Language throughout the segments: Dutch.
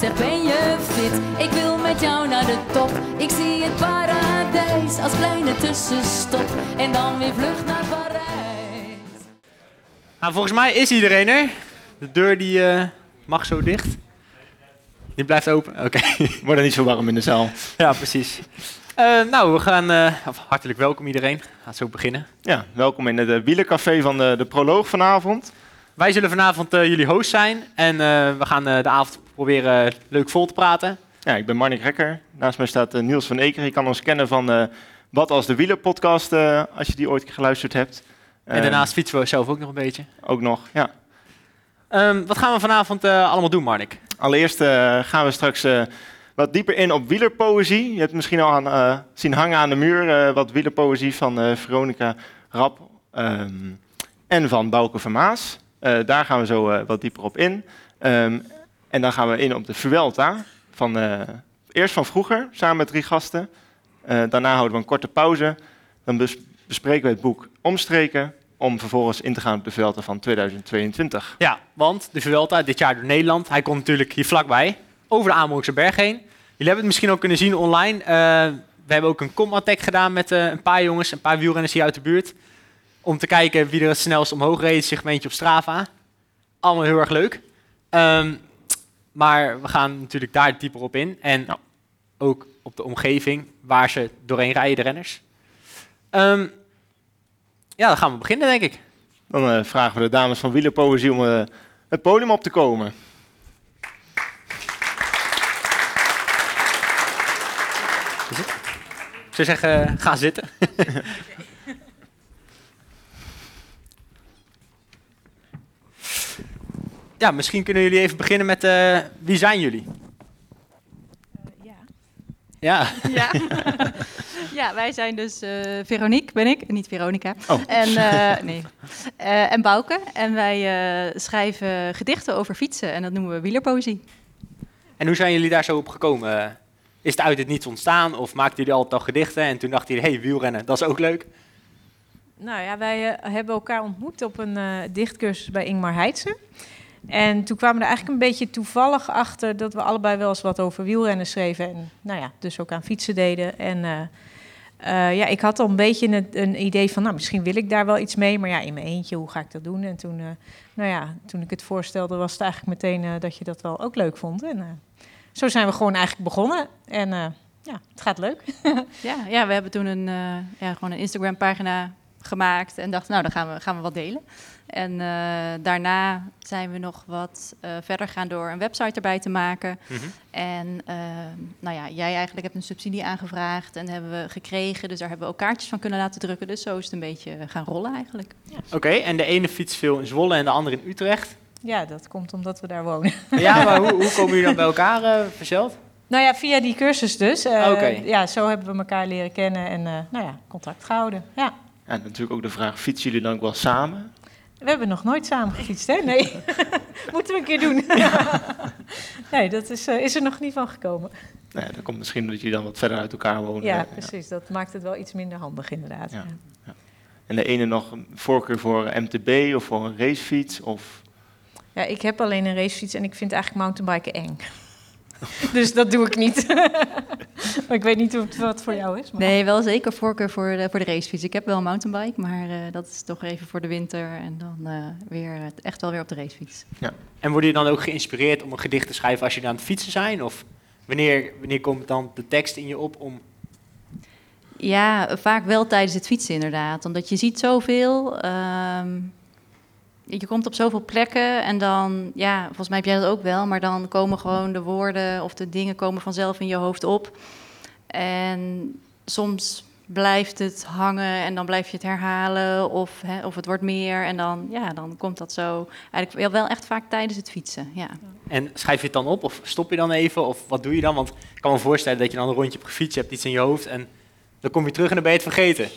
Zeg ben je fit? Ik wil met jou naar de top. Ik zie het paradijs als kleine tussenstop. En dan weer vlucht naar Parijs. Nou, volgens mij is iedereen er. De deur die eh, mag zo dicht. Die blijft open. Oké. Wordt er niet zo warm in de zaal. ja, precies. Eh, nou, we gaan. eh, hartelijk welkom iedereen. Gaat zo beginnen. Ja, welkom in het uh, wielercafé van de, de proloog vanavond. Wij zullen vanavond eh, jullie host zijn. En eh, we gaan eh, de avond proberen leuk vol te praten. Ja, ik ben Marnik Rekker. Naast mij staat Niels van Eker. Je kan ons kennen van Wat als de wielerpodcast, eh als je die ooit geluisterd hebt. En daarnaast fietsen we zelf ook nog een beetje. Ook nog, ja. Ehm, wat gaan we vanavond allemaal doen, Marnik? Allereerst gaan we straks wat dieper in op wielerpoëzie. Je hebt misschien al aan, zien hangen aan de muur wat wielerpoëzie van Veronica Rap ehm, en van Bouke Vermaas. Eh, daar gaan we zo eh, wat dieper op in. Ehm, en dan gaan we in op de Vuelta. Van, eh, eerst van vroeger, samen met drie gasten. Daarna houden we een korte pauze. Dan bes- bespreken we het boek Omstreken. Om vervolgens in te gaan op de Vuelta van 2022. Ja, want de Vuelta dit jaar door Nederland. Hij komt natuurlijk hier vlakbij, over de Amerongse berg heen. Jullie hebben het misschien ook kunnen zien online. We hebben ook een com-attack gedaan met een paar jongens, een paar wielrenners hier uit de buurt. Om te kijken wie er het snelst omhoog reed, segmentje op Strava. Allemaal heel erg leuk. Ehm, maar we gaan natuurlijk daar dieper op in. En Ja. ook op de omgeving waar ze doorheen rijden, de renners. Ehm, ja, dan gaan we beginnen, denk ik. Dan eh, vragen we de dames van Wielerpoëzie om eh, het podium op te komen. Ik zou zeggen, ga zitten. ja, misschien kunnen jullie even beginnen met eh, wie zijn jullie? Ja. Ja, Ja. ja, wij zijn dus eh, Veronique, ben ik, niet Veronica. Oh. En, eh, nee. Eh, en Bouke. En wij eh, schrijven gedichten over fietsen en dat noemen we wielerpoëzie. en hoe zijn jullie daar zo op gekomen? Is het uit het niets ontstaan of maakten jullie altijd al gedichten en toen dachten jullie, hé, hey, wielrennen, dat is ook leuk? Nou ja, wij eh, hebben elkaar ontmoet op een eh, dichtcursus bij Ingmar Heitse. En toen kwamen we er eigenlijk een beetje toevallig achter dat we allebei wel eens wat over wielrennen schreven. En nou ja, dus ook aan fietsen deden. En eh, eh, ja, ik had al een beetje een, een idee van, nou misschien wil ik daar wel iets mee. Maar ja, in mijn eentje, hoe ga ik dat doen? En toen, eh, nou ja, toen ik het voorstelde was het eigenlijk meteen dat je dat wel ook leuk vond. En zo zijn we gewoon eigenlijk begonnen. En ja, het gaat leuk. Ja, ja we hebben toen een, ja, gewoon een Instagram pagina gemaakt en dachten, nou dan gaan we, gaan we wat delen. En eh, daarna zijn we nog wat eh, verder gaan door een website erbij te maken. En eh, nou ja, jij eigenlijk hebt een subsidie aangevraagd en hebben we gekregen. Dus daar hebben we ook kaartjes van kunnen laten drukken. Dus zo is het een beetje gaan rollen eigenlijk. Oké, en de ene fiets veel in Zwolle en de andere in Utrecht. Ja, dat komt omdat we daar wonen. Ja, maar hoe, hoe komen jullie dan bij elkaar eh verzeld? Nou ja, via die cursus dus. Eh, Oké. Ja, zo hebben we elkaar leren kennen en eh, nou ja, contact gehouden. Ja. Ja, natuurlijk ook de vraag, fietsen jullie dan ook wel samen? We hebben nog nooit samen gefietst, hè? Nee. Moeten we een keer doen. nee, dat is, eh, is er nog niet van gekomen. Ja, dat komt misschien omdat jullie dan wat verder uit elkaar wonen. Ja, precies. Dat maakt het wel iets minder handig, inderdaad. Ja. Ja. En de ene nog een voorkeur voor MTB of voor een racefiets? Of... Ja, ik heb alleen een racefiets en ik vind eigenlijk mountainbiken eng. dus dat doe ik niet. maar ik weet niet hoe het, wat voor jou is. Maar... Nee, wel zeker voorkeur voor de, voor de racefiets. Ik heb wel een mountainbike, maar eh, dat is toch even voor de winter. En dan eh, weer, eh, echt wel weer op de racefiets. En worden jullie dan ook geïnspireerd om een gedicht te schrijven als jullie aan het fietsen zijn? Of wanneer, wanneer komt dan de tekst in je op om... Ja, vaak wel tijdens het fietsen inderdaad. Omdat je ziet zoveel. ehm, je komt op zoveel plekken en dan, ja, volgens mij heb jij dat ook wel, maar dan komen gewoon de woorden of de dingen komen vanzelf in je hoofd op. En soms blijft het hangen en dan blijf je het herhalen of, hè, of het wordt meer en dan, ja, dan komt dat zo. Eigenlijk wel echt vaak tijdens het fietsen, ja. En schrijf je het dan op of stop je dan even? Of wat doe je dan? Want ik kan me voorstellen dat je dan een rondje hebt gefietst, hebt iets in je hoofd en dan kom je terug en dan ben je het vergeten.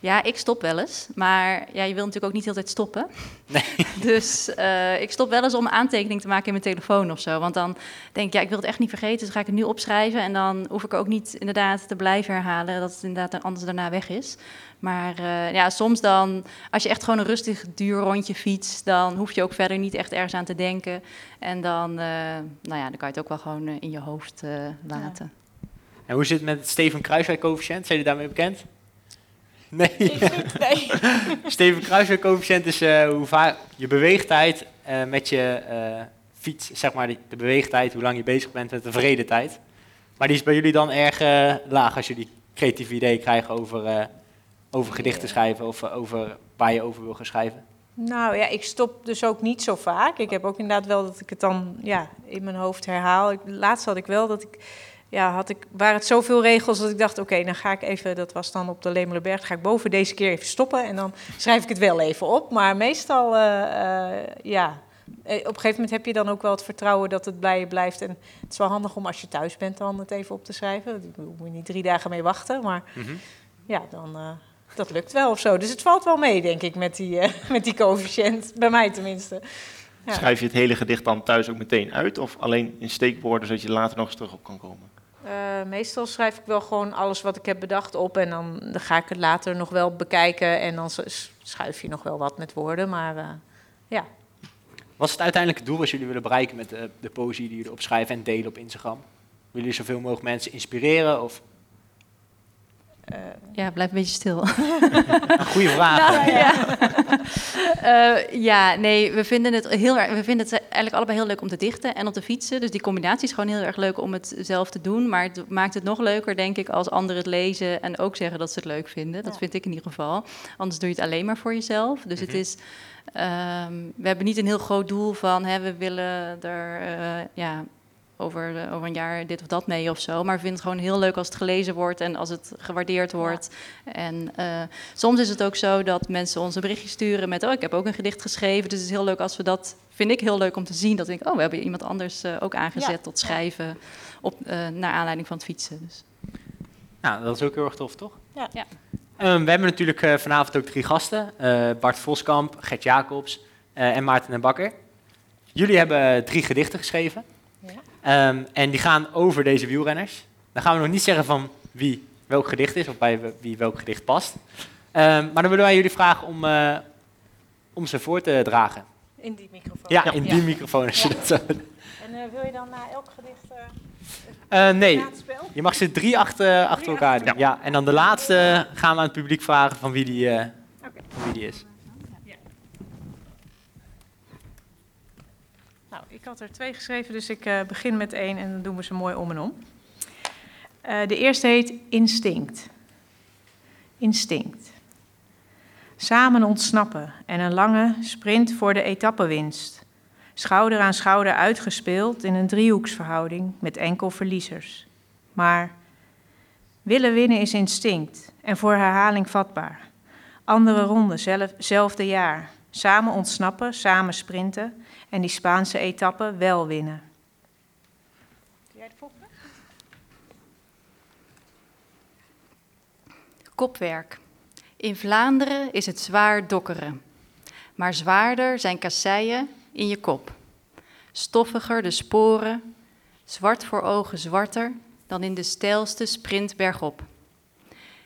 Ja, ik stop wel eens. Maar ja, je wil natuurlijk ook niet de hele tijd stoppen. Nee. Dus eh, ik stop wel eens om een aantekening te maken in mijn telefoon of zo. Want dan denk ik, ja, ik wil het echt niet vergeten. Dus ga ik het nu opschrijven. En dan hoef ik ook niet inderdaad te blijven herhalen. Dat het inderdaad anders daarna weg is. Maar eh, ja, soms dan, als je echt gewoon een rustig duur rondje fietst, dan hoef je ook verder niet echt ergens aan te denken. En dan, eh, nou ja, dan kan je het ook wel gewoon in je hoofd eh, laten. En hoe zit het met het Steven Kruiswijk coëfficiënt? Zijn jullie daarmee bekend? Nee. nee. Steven Kruiswijk coëfficiënt is eh, hoe vaak je beweegtijd eh, met je eh, fiets, zeg maar de, de beweegtijd, hoe lang je bezig bent met de vrede tijd. Maar die is bij jullie dan erg eh, laag als jullie creatieve ideeën krijgen over, eh, over gedichten schrijven of over waar je over wil gaan schrijven. Nou ja, ik stop dus ook niet zo vaak. Ik heb ook inderdaad wel dat ik het dan ja, in mijn hoofd herhaal. Ik, laatst had ik wel dat ik, ja, had ik, waren het zoveel regels dat ik dacht, oké, dan ga ik even, dat was dan op de Lemelenberg, ga ik boven deze keer even stoppen en dan schrijf ik het wel even op. Maar meestal, eh, eh, ja, eh, op een gegeven moment heb je dan ook wel het vertrouwen dat het bij je blijft. En het is wel handig om als je thuis bent dan het even op te schrijven. Daar moet je niet drie dagen mee wachten, maar ja, dan... eh, dat lukt wel of zo. Dus het valt wel mee, denk ik, met die, met die coëfficiënt. Bij mij tenminste. Ja. Schrijf je het hele gedicht dan thuis ook meteen uit? Of alleen in steekwoorden, zodat je er later nog eens terug op kan komen? Eh, meestal schrijf ik wel gewoon alles wat ik heb bedacht op. En dan, dan ga ik het later nog wel bekijken. En dan schuif je nog wel wat met woorden. Maar eh, ja. Wat is het uiteindelijke doel wat jullie willen bereiken met de, de poëzie die jullie opschrijven en delen op Instagram? Willen jullie zoveel mogelijk mensen inspireren? Of eh, Ja, blijf een beetje stil. een goede vraag. Nou, ja. Eh, ja, nee, we vinden het heel erg. We vinden het eigenlijk allebei heel leuk om te dichten en om te fietsen. Dus die combinatie is gewoon heel erg leuk om het zelf te doen. Maar het maakt het nog leuker, denk ik, als anderen het lezen en ook zeggen dat ze het leuk vinden. Dat Ja. vind ik in ieder geval. Anders doe je het alleen maar voor jezelf. Dus het Mhm. is. ehm, we hebben niet een heel groot doel van hè, we willen er eh, ja, over, de- over een jaar dit of dat mee of zo. Maar we vinden het gewoon heel leuk als het gelezen wordt en als het gewaardeerd wordt. En eh, soms is het ook zo dat mensen ons een berichtje sturen met... oh, ik heb ook een gedicht geschreven. Dus het is heel leuk als we dat... vind ik heel leuk om te zien. Dat ik, oh, we hebben iemand anders eh, ook aangezet Ja. tot schrijven... Op, eh, naar aanleiding van het fietsen. Dus. Nou, dat is ook heel erg tof, toch? Ja. Ja. Ehm, we hebben natuurlijk eh, vanavond ook drie gasten. Eh, Bart Voskamp, Gert Jacobs eh, en Maarten en Bakker. Jullie hebben eh, drie gedichten geschreven. Ehm, en die gaan over deze wielrenners. Dan gaan we nog niet zeggen van wie welk gedicht is of bij wie welk gedicht past. Ehm, maar dan willen wij jullie vragen om, eh, om ze voor te dragen. in die microfoon. Ja, in die microfoon. Als je dat zo... En eh, wil je dan na elk gedicht uh, Eh, nee, je mag ze drie achter, achter elkaar achter doen. Ja. en dan de laatste gaan we aan het publiek vragen van wie die, eh, Oké. van wie die is. Nou, ik had er twee geschreven, dus ik eh, begin met één en dan doen we ze mooi om en om. Eh, de eerste heet Instinct. Instinct. Samen ontsnappen en een lange sprint voor de etappewinst. Schouder aan schouder uitgespeeld in een driehoeksverhouding met enkel verliezers. Maar willen winnen is instinct en voor herhaling vatbaar. Andere ronde, zelf, zelfde jaar. Samen ontsnappen, samen sprinten en die Spaanse etappe wel winnen. Jij de volgende? Kopwerk. In Vlaanderen is het zwaar dokkeren. Maar zwaarder zijn kasseien in je kop. Stoffiger de sporen, zwart voor ogen zwarter dan in de steilste sprint bergop.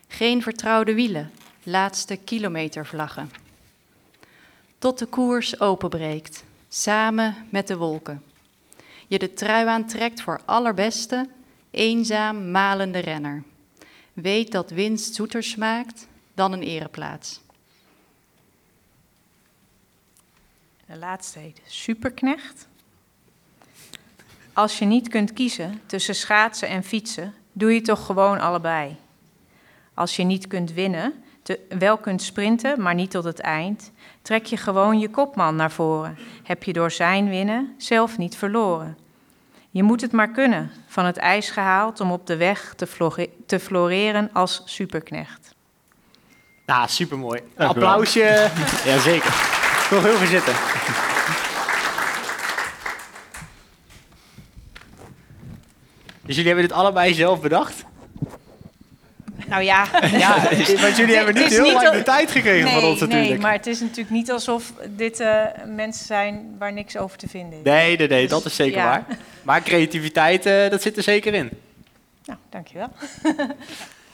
Geen vertrouwde wielen, laatste kilometervlaggen. Tot de koers openbreekt, samen met de wolken. Je de trui aantrekt voor allerbeste, eenzaam malende renner. Weet dat winst zoeter smaakt dan een ereplaats. De laatste heet Superknecht. Als je niet kunt kiezen tussen schaatsen en fietsen, doe je toch gewoon allebei. Als je niet kunt winnen, te- wel kunt sprinten, maar niet tot het eind, trek je gewoon je kopman naar voren. Heb je door zijn winnen zelf niet verloren. Je moet het maar kunnen, van het ijs gehaald om op de weg te, flore- te floreren als superknecht. Nou, supermooi. Een applausje. Jazeker. Nog heel veel zitten. Dus jullie hebben dit allebei zelf bedacht? Nou ja, Ja, want jullie hebben niet heel lang al- de tijd gekregen van nee, ons natuurlijk. nee, maar het is natuurlijk niet alsof dit eh, mensen zijn waar niks over te vinden is. Nee, nee, nee, dat is zeker Ja. waar. Maar creativiteit, eh, dat zit er zeker in. Nou, dankjewel.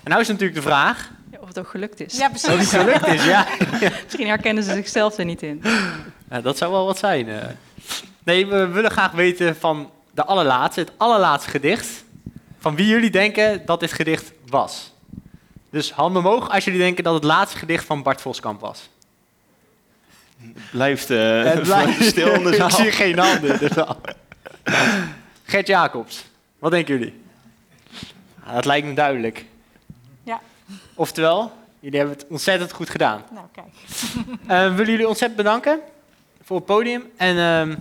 En nou is natuurlijk de vraag, Ja, Of het ook gelukt is. Ja, of het precies. gelukt is, ja. Misschien herkennen ze zichzelf er niet in. Ja, dat zou wel wat zijn. eh. Nee, we willen graag weten van de allerlaatste, het allerlaatste gedicht. Van wie jullie denken dat dit gedicht was. Dus handen omhoog als jullie denken dat het laatste gedicht van Bart Voskamp was. Het blijft, eh, Het blijft stil in de Ik zie geen handen in de zaal. Gert Jacobs, wat denken jullie? Dat lijkt me duidelijk. Ja. Oftewel, jullie hebben het ontzettend goed gedaan. Nou, kijk. Eh, willen jullie ontzettend bedanken voor het podium. En ehm,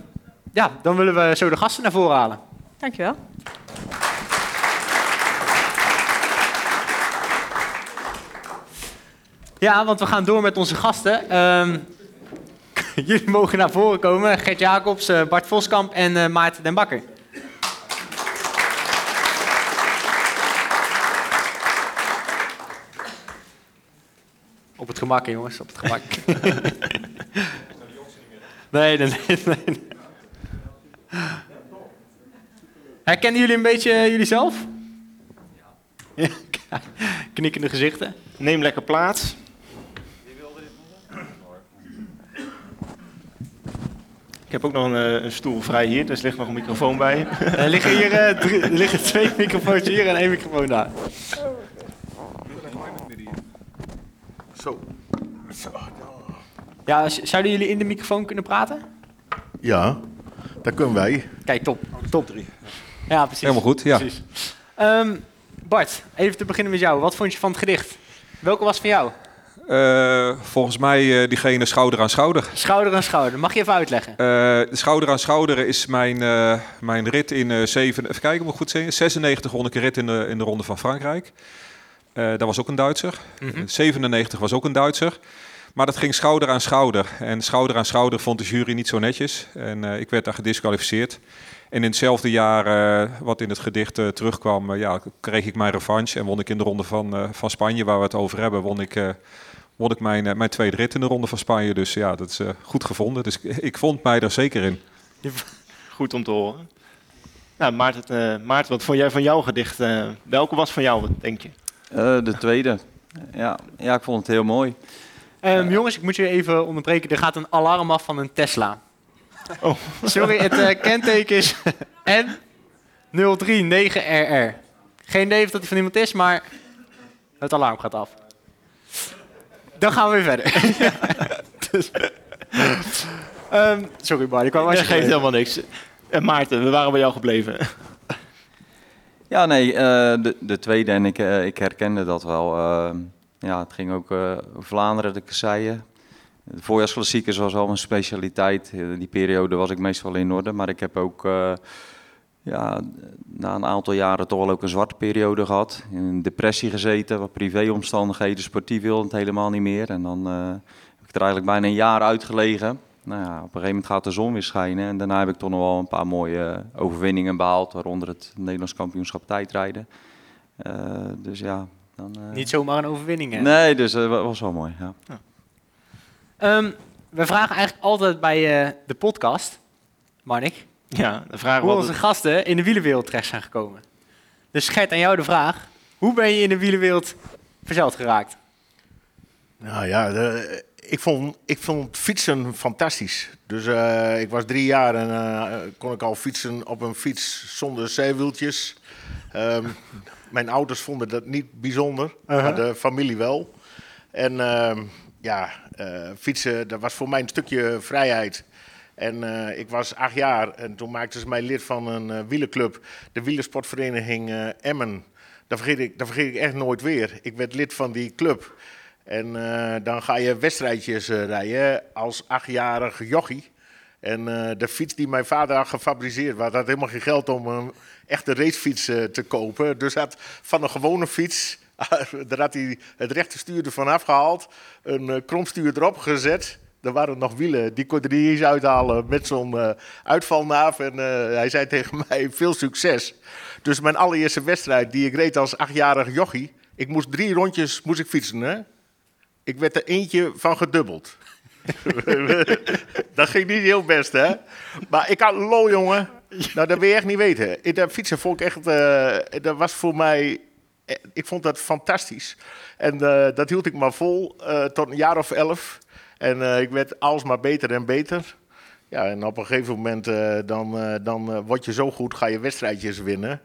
ja, dan willen we zo de gasten naar voren halen. Dankjewel. Ja, want we gaan door met onze gasten. Ehm, jullie mogen naar voren komen. Gert Jacobs, eh, Bart Voskamp en eh, Maarten den Bakker. Op het gemak, jongens, op het gemak. nee, nee, nee, nee. Herkennen jullie een beetje eh, jullie zelf? Ja. Knikkende gezichten. Neem lekker plaats. Ik heb ook nog een, eh, een stoel vrij hier, dus er ligt nog een microfoon bij. Er liggen hier eh, drie- er liggen twee microfoons hier en één microfoon daar. Zo. Ja, zouden jullie in de microfoon kunnen praten? Ja, dat kunnen wij. Kijk, top. Top drie. Ja, precies. Helemaal goed, ja. Precies. Ehm, Bart, even te beginnen met jou. Wat vond je van het gedicht? Welke was van jou? Eh, volgens mij eh, diegene schouder aan schouder. Schouder aan schouder. Mag je even uitleggen? Eh, de schouder aan schouder is mijn, mijn rit in zeven, even kijken, moet ik goed zeggen, 96 won ik een rit in de, in de Ronde van Frankrijk. Dat was ook een Duitser. Mhm. 97 was ook een Duitser. Maar dat ging schouder aan schouder. En schouder aan schouder vond de jury niet zo netjes. En ik werd daar gedisqualificeerd. En in hetzelfde jaar wat in het gedicht terugkwam, ja, kreeg ik mijn revanche. En won ik in de Ronde van, van Spanje, waar we het over hebben, won ik, won ik mijn, eh, mijn tweede rit in de Ronde van Spanje. Dus ja, dat is eh, goed gevonden. Dus ik, ik vond mij er zeker in. Goed om te horen. Nou, Maarten, eh, Maarten, wat vond jij van jouw gedicht? eh, welke was van jou, denk je? Eh, de tweede. Ja, ja, ik vond het heel mooi. Ehm, jongens, ik moet je even onderbreken. Er gaat een alarm af van een Tesla. Oh. Sorry, het kenteken is N039RR. Geen idee of dat die van iemand is, maar het alarm gaat af. Dan gaan we weer verder. Dus- Ehm, sorry Bart, ik kwam Dat als je geeft helemaal niks. En Maarten, we waren bij jou gebleven. Ja, nee, eh, de, de tweede en ik, eh, ik herkende dat wel. Eh, ja, het ging ook eh, Vlaanderen, de kasseien. De voorjaarsklassiekers was wel mijn specialiteit. Eh, die periode was ik meestal in orde. Maar ik heb ook eh, ja, na een aantal jaren toch wel ook een zwarte periode gehad. In een depressie gezeten, wat privéomstandigheden, sportief wilde het helemaal niet meer. En dan eh, heb ik er eigenlijk bijna een jaar uitgelegen. Nou ja, op een gegeven moment gaat de zon weer schijnen. En daarna heb ik toch nog wel een paar mooie eh, overwinningen behaald. Waaronder het Nederlands kampioenschap tijdrijden. Eh, dus ja, dan... Niet zomaar een overwinning, hè? Nee, dus dat was wel mooi, ja. Ehm, we vragen eigenlijk altijd bij de podcast, Marnik, Ja, de vraag hoe onze gasten in de wielenwereld terecht zijn gekomen. Dus Gert, aan jou de vraag. Hoe ben je in de wielenwereld verzeild geraakt? Nou ja, de- ik, vond, ik vond fietsen fantastisch. Dus eh, ik was drie jaar en eh, kon ik al fietsen op een fiets zonder zijwieltjes. Ehm, mijn ouders vonden dat niet bijzonder, maar de familie wel. En ehm, ja, eh, fietsen, dat was voor mij een stukje vrijheid. En eh, ik was acht jaar en toen maakten ze mij lid van een eh wielerclub, de wielersportvereniging eh, Emmen. Dat vergeet, ik, vergeet ik echt nooit weer. Ik werd lid van die club. En dan ga je wedstrijdjes rijden als achtjarig jochie. En de fiets die mijn vader had gefabriceerd, had helemaal geen geld om een echte racefiets te kopen. Dus had van een gewone fiets, daar had hij het rechte stuur ervan afgehaald, een kromstuur erop gezet. Er waren nog wielen, die kon hij niet eens uithalen met zo'n eh, uitvalnaaf. En eh, hij zei tegen mij, veel succes. Dus mijn allereerste wedstrijd die ik reed als achtjarig jochie, Ik moest drie rondjes moest ik fietsen, hè? Ik werd er eentje van gedubbeld. dat ging niet heel best, hè? Maar ik had lol, jongen. Nou, dat wil je echt niet weten. Dat fietsen vond ik echt... eh, dat was voor mij... Ik vond dat fantastisch. En dat hield ik maar vol tot een jaar of elf. En eh, ik werd alsmaar beter en beter. Ja, en op een gegeven moment eh, dan, eh, dan word je zo goed, ga je wedstrijdjes winnen.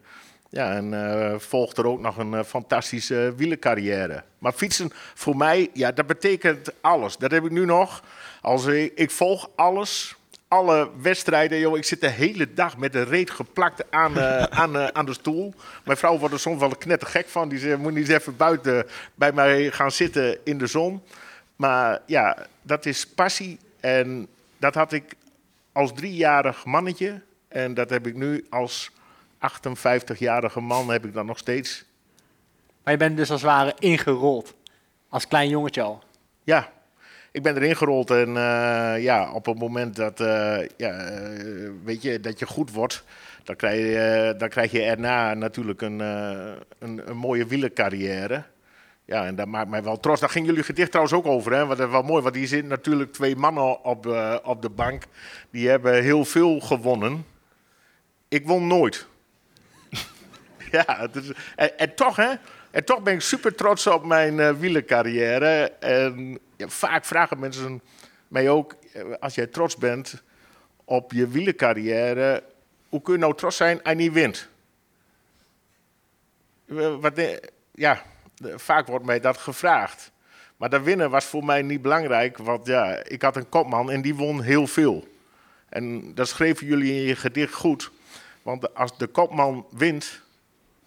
Ja, en volgt er ook nog een fantastische wielercarrière. Maar fietsen voor mij, ja, dat betekent alles. Dat heb ik nu nog. Als ik, ik volg alles, alle wedstrijden. Joh, ik zit de hele dag met de reet geplakt aan, aan, aan de stoel. Mijn vrouw wordt er soms wel knettergek van. Die zegt, moet niet eens even buiten bij mij gaan zitten in de zon. Maar ja, dat is passie. En dat had ik als driejarig mannetje. En dat heb ik nu als 58-jarige man heb ik dat nog steeds. Maar je bent dus als het ware ingerold. Als klein jongetje al. Ja, ik ben erin gerold en eh, ja, op het moment dat, eh, ja, eh, weet je, dat je goed wordt, dan krijg je, dan krijg je erna natuurlijk een, een, een mooie wielercarrière. Ja, en dat maakt mij wel trots. Daar ging jullie gedicht trouwens ook over, hè? Dat is wel mooi, want hier zitten natuurlijk twee mannen op, eh, op de bank. Die hebben heel veel gewonnen. Ik won nooit. ja, en, toch, hè? En toch ben ik super trots op mijn eh wielercarrière. En ja, vaak vragen mensen mij ook, eh, als jij trots bent op je wielercarrière, hoe kun je nou trots zijn als je niet wint? Eh, Wat, eh, ja, vaak wordt mij dat gevraagd. Maar dat winnen was voor mij niet belangrijk, want ja, ik had een kopman en die won heel veel. En dat schreven jullie in je gedicht goed. Want als de kopman wint,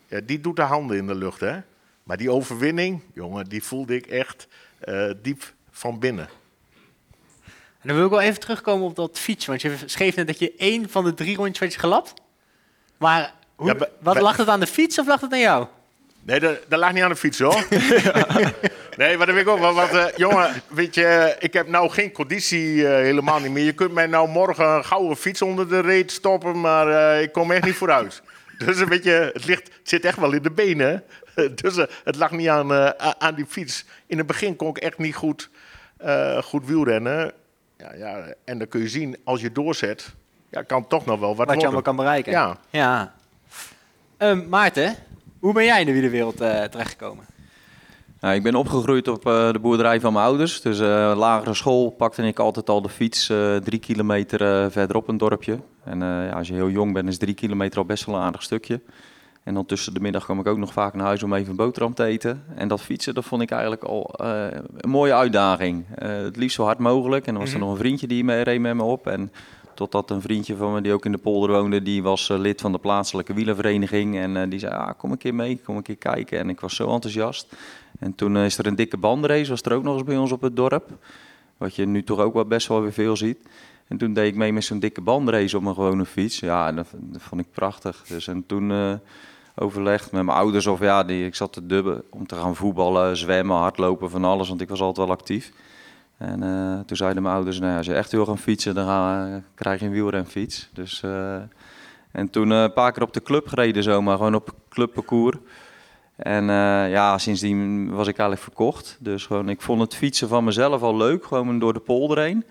ja, die doet de handen in de lucht, hè? Maar die overwinning, jongen, die voelde ik echt eh, diep van binnen. En dan wil ik wel even terugkomen op dat fietsen. Want je schreef net dat je één van de drie rondjes werd gelapt. Maar hoe, Ja, wat lag het aan de fiets of lag het aan jou? Nee, dat, dat lag niet aan de fiets, hoor. nee, maar dat weet ik ook wel. Want, eh, jongen, weet je, ik heb nou geen conditie eh, helemaal niet meer. Je kunt mij nou morgen een gouden fiets onder de reet stoppen, maar eh, ik kom echt niet vooruit. Dus een beetje, het, ligt, het zit echt wel in de benen. dus eh, het lag niet aan, eh, aan die fiets. In het begin kon ik echt niet goed, eh, goed wielrennen. Ja, ja, en dan kun je zien, als je doorzet, ja, kan toch nog wel wat, Wat je worden. allemaal kan bereiken. Ja. ja. Ehm, Maarten, hoe ben jij in de wielerwereld eh terechtgekomen? Nou, ik ben opgegroeid op eh, de boerderij van mijn ouders. Dus eh, lagere school pakte ik altijd al de fiets drie kilometer verderop een dorpje. En ja, als je heel jong bent, is drie kilometer al best wel een aardig stukje. En dan tussen de middag kwam ik ook nog vaak naar huis om even een boterham te eten. En dat fietsen, dat vond ik eigenlijk al een mooie uitdaging. Het liefst zo hard mogelijk. En dan was er Mhm. nog een vriendje die mee reed met me op. En totdat een vriendje van me die ook in de polder woonde, die was eh, lid van de plaatselijke wielervereniging. En eh, die zei, ah, kom een keer mee, kom een keer kijken. En ik was zo enthousiast. En toen eh, is er een dikke bandrace, was er ook nog eens bij ons op het dorp. Wat je nu toch ook wel best wel weer veel ziet. En toen deed ik mee met zo'n dikke bandrace op mijn gewone fiets. Ja, dat, dat vond ik prachtig. Dus en toen eh, overlegd met mijn ouders of ja, die, ik zat te dubben om te gaan voetballen, zwemmen, hardlopen, van alles. Want ik was altijd wel actief. En eh, toen zeiden mijn ouders, nou, als je echt wil gaan fietsen, dan ga, krijg je een wielrenfiets. Dus, eh, en toen eh, een paar keer op de club gereden zomaar, gewoon op clubparcours. En eh, ja, sindsdien was ik eigenlijk verkocht. Dus gewoon, ik vond het fietsen van mezelf al leuk, gewoon door de polder heen.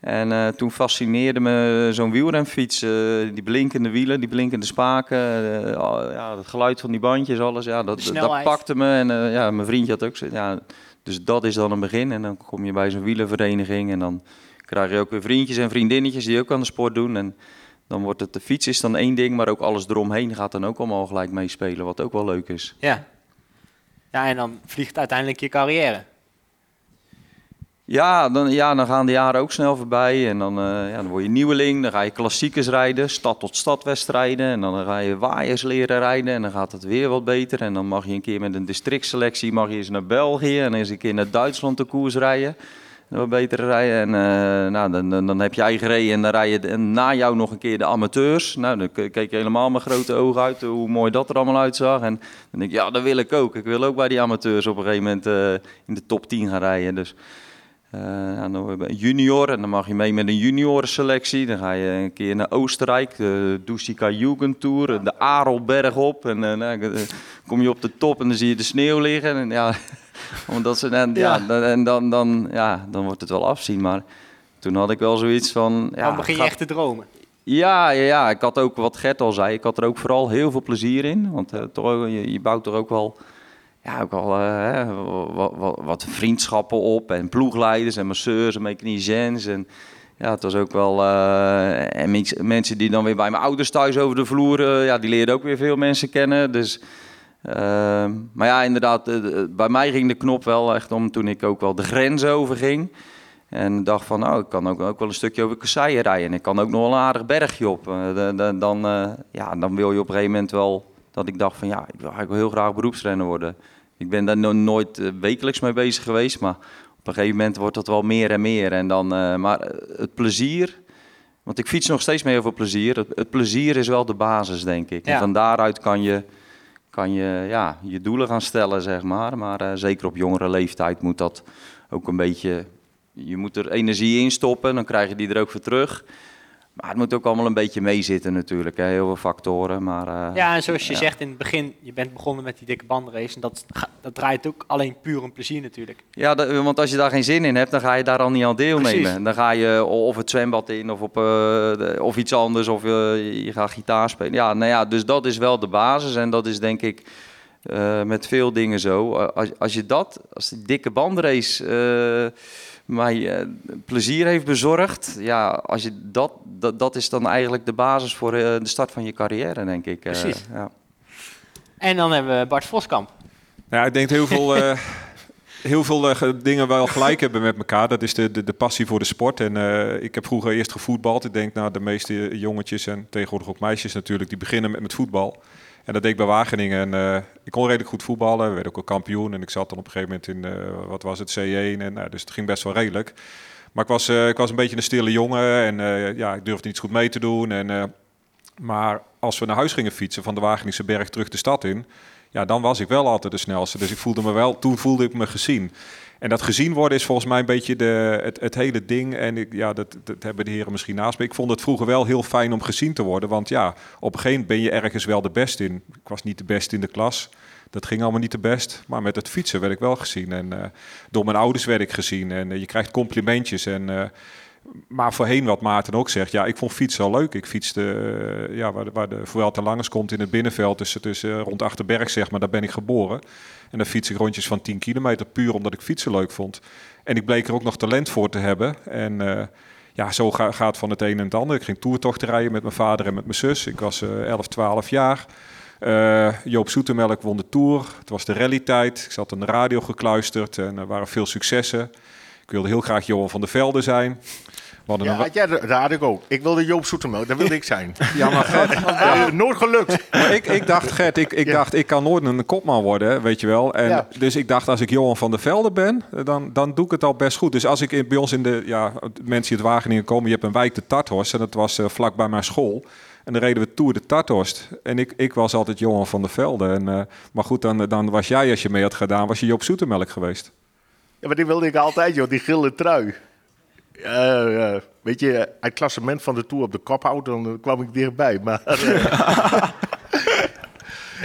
En eh, toen fascineerde me zo'n wielrenfiets, eh, die blinkende wielen, die blinkende spaken, eh, ja, het geluid van die bandjes, alles. Ja, dat, dat pakte me. En eh, ja, mijn vriendje had ook ja, Dus dat is dan een begin. En dan kom je bij zo'n wielenvereniging en dan krijg je ook weer vriendjes en vriendinnetjes die ook aan de sport doen. En dan wordt het, de fiets is dan één ding, maar ook alles eromheen gaat dan ook allemaal gelijk meespelen, wat ook wel leuk is. Ja. Ja, en dan vliegt uiteindelijk je carrière. Ja, dan, ja, dan gaan de jaren ook snel voorbij. En dan, eh, ja, dan word je nieuweling. Dan ga je klassiekers rijden, stad tot stad wedstrijden. En dan ga je waaiers leren rijden. En dan gaat het weer wat beter. En dan mag je een keer met een districtselectie mag je eens naar België. En eens een keer naar Duitsland de koers rijden. En wat beter rijden. En eh, nou, dan, dan, heb je eigen. En dan rij je en na jou nog een keer de amateurs. Nou, dan ke- keek je helemaal met grote ogen uit hoe mooi dat er allemaal uitzag. En dan denk ik, ja, dat wil ik ook. Ik wil ook bij die amateurs op een gegeven moment eh, in de top 10 gaan rijden. Dus eh, ja, dan word je junior en dan mag je mee met een juniorenselectie. Dan ga je een keer naar Oostenrijk, de Dusika Jugendtour, de Arelberg op. En eh, nou, ik, eh, kom je op de top en dan zie je de sneeuw liggen. En ja, omdat ze, en, ja. dan- en dan, dan, ja, dan wordt het wel afzien. Maar toen had ik wel zoiets van... Ja, dan begin je echt te dromen. ja, ja, ja, ik had ook wat Gert al zei. Ik had er ook vooral heel veel plezier in. Want toch, je, je bouwt er ook wel, ja, ook wel eh, wat, vriendschappen op. En ploegleiders en masseurs en mechaniciens. En ja, het was ook wel. eh, en mens- mensen die dan weer bij mijn ouders thuis over de vloer. eh, ja, die leerden ook weer veel mensen kennen. Dus. maar ja, inderdaad, de- bij mij ging de knop wel echt om toen ik ook wel de grens overging. En dacht van, nou, ik kan ook, ook wel een stukje over kasseien rijden. En ik kan ook nog wel een aardig bergje op. Dan, ja, dan wil je op een gegeven moment wel... Dat ik dacht van, ja, ik wil eigenlijk heel graag beroepsrenner worden. Ik ben daar no- nooit eh, wekelijks mee bezig geweest. Maar op een gegeven moment wordt dat wel meer en meer. En dan, eh, maar eh, het plezier... Want ik fiets nog steeds heel veel plezier. Het, het plezier is wel de basis, denk ik. Ja. En van daaruit kan je, kan je ja, je doelen gaan stellen, zeg maar. Maar zeker op jongere leeftijd moet dat ook een beetje... Je moet er energie in stoppen, dan krijg je die er ook voor terug. Maar het moet ook allemaal een beetje meezitten natuurlijk. Hè. Heel veel factoren, maar... eh, Ja, en zoals je ja. zegt in het begin, je bent begonnen met die dikke bandenrace. En dat, dat draait ook alleen puur om plezier natuurlijk. Ja, want als je daar geen zin in hebt, dan ga je daar al niet aan deelnemen. Precies. Dan ga je of het zwembad in of, op, eh, de- of iets anders, of je, je gaat gitaar spelen. Ja, nou ja, dus dat is wel de basis en dat is denk ik eh, met veel dingen zo. Eh, als, als je dat, als die dikke bandrace eh, mij eh, plezier heeft bezorgd, ja, als je dat, dat, dat is dan eigenlijk de basis voor eh, de start van je carrière, denk ik. eh, Precies. ja. En dan hebben we Bart Voskamp. Ja, ik denk heel veel, eh, heel veel ge- dingen wel gelijk hebben met elkaar. Dat is de, de, de passie voor de sport. En eh, ik heb vroeger eerst gevoetbald. Ik denk, nou, de meeste jongetjes en tegenwoordig ook meisjes natuurlijk, die beginnen met, met voetbal. En dat deed ik bij Wageningen. En eh, ik kon redelijk goed voetballen. We werden ook al kampioen. En ik zat dan op een gegeven moment in, eh, wat was het, C1. En, nou, dus het ging best wel redelijk. Maar ik was, eh, ik was een beetje een stille jongen. En ja, ik durfde niet goed mee te doen. En, maar als we naar huis gingen fietsen van de Wageningse berg terug de stad in, ja, dan was ik wel altijd de snelste. Dus ik voelde me wel, toen voelde ik me gezien. En dat gezien worden is volgens mij een beetje de, het, het hele ding. En ik, ja, dat, dat hebben de heren misschien naast me. Ik vond het vroeger wel heel fijn om gezien te worden. Want ja, op een gegeven moment ben je ergens wel de best in. Ik was niet de best in de klas. Dat ging allemaal niet de best. Maar met het fietsen werd ik wel gezien. En eh, door mijn ouders werd ik gezien. En eh, je krijgt complimentjes. En, eh, maar voorheen wat Maarten ook zegt, ja, ik vond fietsen al leuk. Ik fietste ja, waar de, waar de Langes komt in het binnenveld, tussen, tussen rond Achterberg zeg maar, daar ben ik geboren. En dan fiets ik rondjes van 10 kilometer, puur omdat ik fietsen leuk vond. En ik bleek er ook nog talent voor te hebben. En eh, ja, zo ga- gaat van het een en het ander. Ik ging toertochten rijden met mijn vader en met mijn zus. Ik was eh 11, 12 jaar. Eh, Joop Zoetemelk won de Tour. Het was de rallytijd. Ik zat aan de radio gekluisterd en er waren veel successen. Ik wilde heel graag Johan van der Velde zijn. Hadden Ja, een, had jij, dat had ik ook. Ik wilde Joop Zoetemelk, dat wilde ik zijn. ja, maar Gert, Eh, nooit gelukt. Maar ik, ik dacht, Gert, ik, ik Ja. dacht, ik kan nooit een kopman worden, weet je wel. En Ja. Dus ik dacht, als ik Johan van der Velde ben, dan, dan doe ik het al best goed. Dus als ik in, bij ons in de, ja, mensen die uit Wageningen komen, je hebt een wijk de Tarthorst. En dat was eh, vlak bij mijn school. En dan reden we Tour de Tarthorst. En ik, ik was altijd Johan van der Velde. En, eh, maar goed, dan, dan was jij, als je mee had gedaan, was je Joop Zoetemelk geweest. Ja, maar die wilde ik altijd, joh, die gele trui. Ja. Weet je, uit het klassement van de Tour op de kop houden, dan eh, kwam ik dichtbij. Maar, eh,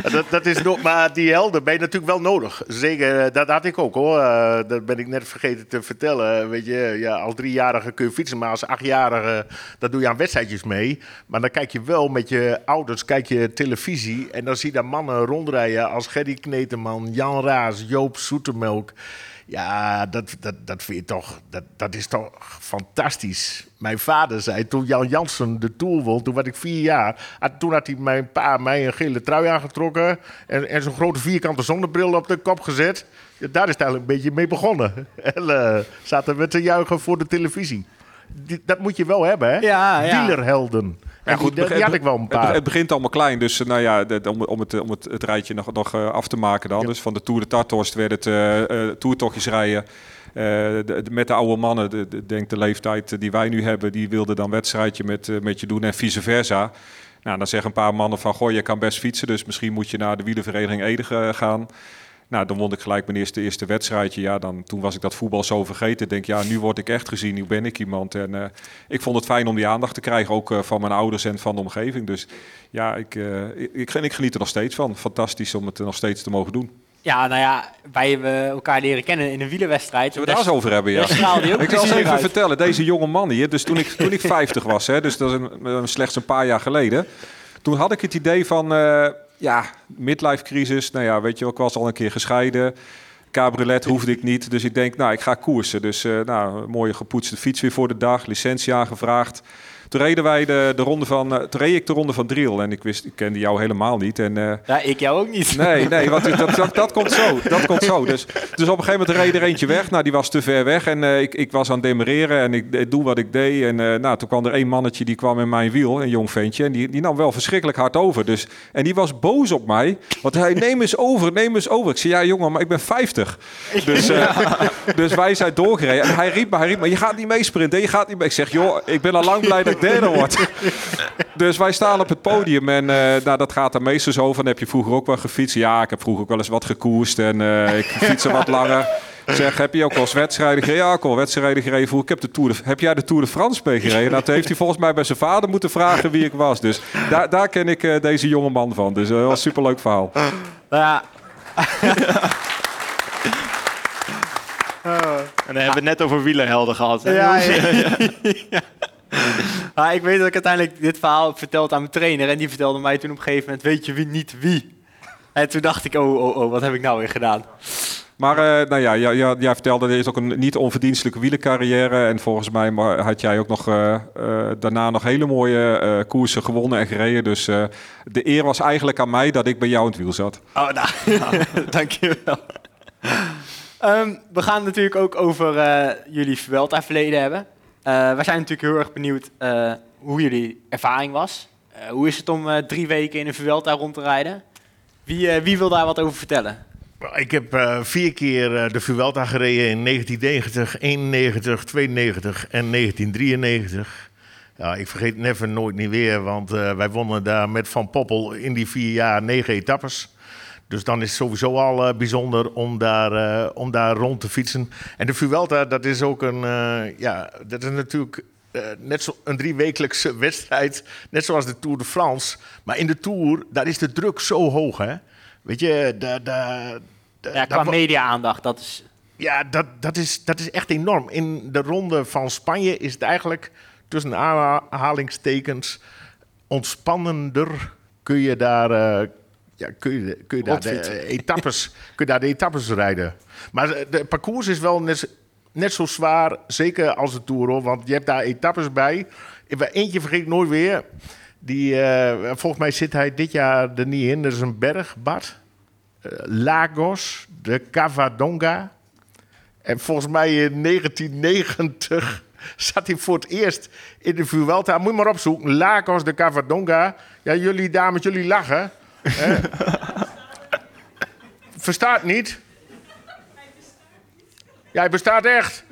dat, dat is nog, maar die helden ben je natuurlijk wel nodig. Zeker, eh, dat had ik ook hoor. Eh, dat ben ik net vergeten te vertellen. Weet je, ja, als driejarige kun je fietsen, maar als achtjarige, dat doe je aan wedstrijdjes mee. Maar dan kijk je wel met je ouders, kijk je televisie en dan zie je daar mannen rondrijden als Gerry Kneteman, Jan Raas, Joop Zoetemelk. Ja, dat, dat, dat vind je toch, dat, dat is toch fantastisch. Mijn vader zei toen Jan Jansen de Tour won, toen was ik vier jaar. Toen had hij mijn pa mij een gele trui aangetrokken en, en zo'n grote vierkante zonnebril op de kop gezet. Ja, daar is het eigenlijk een beetje mee begonnen. En eh, zaten we te juichen voor de televisie. Die- dat moet je wel hebben, hè? Ja, ja. Die, die had ik wel een Het, paar. het begint allemaal klein, dus nou ja, om, om, het, om het, het rijtje nog, nog eh, af te maken dan. Ja. Dus van de Tour de Tarthorst werd het eh eh, toertochtjes rijden. De- de- met de oude mannen, de, de, denk de leeftijd die wij nu hebben, die wilden dan wedstrijdje met, met je doen en vice versa. Nou, dan zeggen een paar mannen van, goh, je kan best fietsen, dus misschien moet je naar de wielervereniging Ede gaan. Nou, dan won ik gelijk mijn eerste, eerste wedstrijdje. Ja, dan, toen was ik dat voetbal zo vergeten. Ik denk, ja, nu word ik echt gezien. Nu ben ik iemand. En eh, ik vond het fijn om die aandacht te krijgen, ook eh, van mijn ouders en van de omgeving. Dus ja, ik, eh, ik, ik, ik geniet er nog steeds van. Fantastisch om het nog steeds te mogen doen. Ja, nou ja, wij hebben elkaar leren kennen in een wielerwedstrijd. Zullen we het daar eens over hebben, ja? Ik zal eens even uit. vertellen, deze jonge man hier, dus toen ik, toen ik 50 was, hè, dus dat is een, slechts een paar jaar geleden. Toen had ik het idee van, ja, midlife crisis. Nou ja, weet je ik was al een keer gescheiden. Cabriolet hoefde ik niet, dus ik denk, nou, ik ga koersen. Dus, eh, nou, mooie gepoetste fiets weer voor de dag, licentie aangevraagd. Toen reden wij de, de ronde van, eh, toen reed ik de ronde van Driel en ik wist, ik kende jou helemaal niet. En eh, Ja, ik jou ook niet. Nee, nee, want dat, dat, dat komt zo. Dat komt zo. Dus, dus op een gegeven moment reed er eentje weg. Nou, die was te ver weg. En eh, ik, ik was aan het demereren en ik, ik doe wat ik deed. En nou, toen kwam er één mannetje die kwam in mijn wiel, een jong ventje. En die, die nam wel verschrikkelijk hard over. Dus, en die was boos op mij. Want hij, neem eens over, neem eens over. Ik zei, ja jongen, maar ik ben 50. Dus, dus wij zijn doorgereden. En hij riep me, hij riep me, je gaat niet meesprinten. Je gaat niet mee. Ik zeg, joh, ik ben al lang blij dat ik derde word. Dus wij staan op het podium en eh, nou, dat gaat er meestal zo van, heb je vroeger ook wel gefietst? Ja, ik heb vroeger ook wel eens wat gekoerst en eh, ik fiets er wat langer. Zeg, heb je ook wel eens wedstrijden gereden? Ja, ik heb wel wedstrijden gereden. Ik heb, de Tour de, heb jij de Tour de France mee gereden? Nou, toen heeft hij volgens mij bij zijn vader moeten vragen wie ik was. Dus daar, daar ken ik eh, deze jonge man van. Dus dat was een superleuk verhaal. Nou ja, En dan hebben we het net over wielerhelden gehad. hè, Ja, jongens? ja. Ja. Maar ik weet dat ik uiteindelijk dit verhaal heb verteld aan mijn trainer. En die vertelde mij toen op een gegeven moment, weet je wie, niet wie. En toen dacht ik, oh, oh, oh, wat heb ik nou weer gedaan? Maar eh, nou ja, jij, jij, jij vertelde, er is ook een niet onverdienstelijke wielercarrière. En volgens mij had jij ook nog eh, eh, daarna nog hele mooie koersen gewonnen en gereden. Dus de eer was eigenlijk aan mij dat ik bij jou in het wiel zat. Oh, nou, dankjewel. Ehm we gaan natuurlijk ook over jullie Vuelta-verleden hebben. Eh we zijn natuurlijk heel erg benieuwd eh, hoe jullie ervaring was. Eh, hoe is het om drie weken in een Vuelta rond te rijden? Wie, wie wil daar wat over vertellen? Ik heb vier keer de Vuelta gereden in 1990, 91, 92 en 1993. Ja, ik vergeet Never nooit niet weer, want wij wonnen daar met Van Poppel in die vier jaar negen etappes. Dus dan is het sowieso al eh, bijzonder om daar, eh, om daar rond te fietsen. En de Vuelta, dat is ook een, eh, ja, dat is natuurlijk net zo een driewekelijkse wedstrijd, net zoals de Tour de France. Maar in de Tour, daar is de druk zo hoog, hè. Weet je, daar... daar Ja, qua media-aandacht, dat is... ja, dat, dat, is, dat is echt enorm. In de ronde van Spanje is het eigenlijk tussen aanhalingstekens ontspannender. Kun je daar, ja, kun je, kun je daar de eh, etappes, kun je daar de etappes rijden. Maar de, de parcours is wel net, net zo zwaar, zeker als de Tour, hoor, want je hebt daar etappes bij. Eentje vergeet ik nooit weer. Die, eh, volgens mij zit hij dit jaar er niet in. Dat is een berg, Bart. Eh, Lagos, de Cavadonga. En volgens mij in 1990 zat hij voor het eerst in de Vuelta. Moet je maar opzoeken. Lagos de Cavadonga. Ja, jullie dames, jullie lachen. Hè? Verstaat niet? Ja, hij bestaat echt.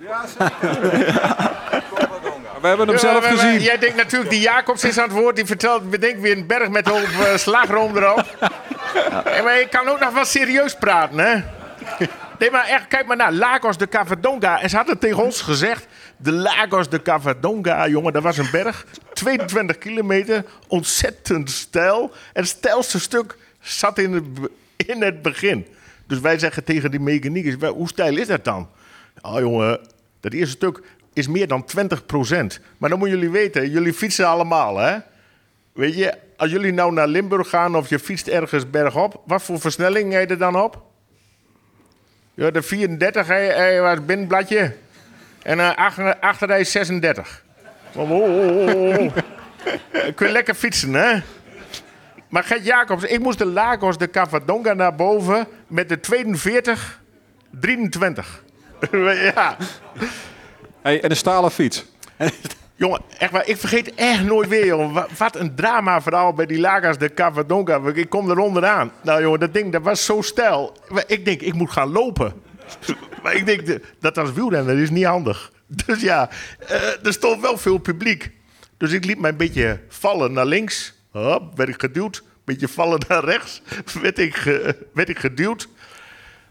We hebben hem Ja, zelf gezien. Jij denkt natuurlijk, die Jacobs is aan het woord. Die vertelt, bedenk weer een berg met een hoop eh, slagroom erop. Ja, maar ik kan ook nog wel serieus praten, hè? Nee, maar echt, kijk maar naar Lagos de Cavadonga. En ze hadden tegen ons gezegd, de Lagos de Cavadonga, jongen, dat was een berg. 22 kilometer, ontzettend steil. En het steilste stuk zat in het, in het begin. Dus wij zeggen tegen die mechaniekers, "Wel, hoe steil is dat dan? Oh jongen, dat eerste stuk is meer dan 20% Maar dan moeten jullie weten, jullie fietsen allemaal, hè? Weet je, als jullie nou naar Limburg gaan of je fietst ergens bergop, wat voor versnelling heb je er dan op? Ja, de 34 hij, hij was binnenbladje. En uh, achter, achter hij 36. Oh. Kun je lekker fietsen, hè? Maar Gert Jacobs, ik moest de Lagos de Cavadonga naar boven met de 42, 23. ja. Hey, en een stalen fiets. Jongen, echt waar, ik vergeet echt nooit weer, jongen. Wa- Wat een drama verhaal bij die Lagos de Cavadonga. Ik kom er onderaan. Nou, jongen, dat ding dat was zo stijl. Ik denk, ik moet gaan lopen. Maar ik denk, de- dat als wielrenner is niet handig. Dus ja, eh, er stond wel veel publiek. Dus ik liet mij een beetje vallen naar links. Hop, werd ik geduwd. Een beetje vallen naar rechts. werd, ik, werd ik geduwd.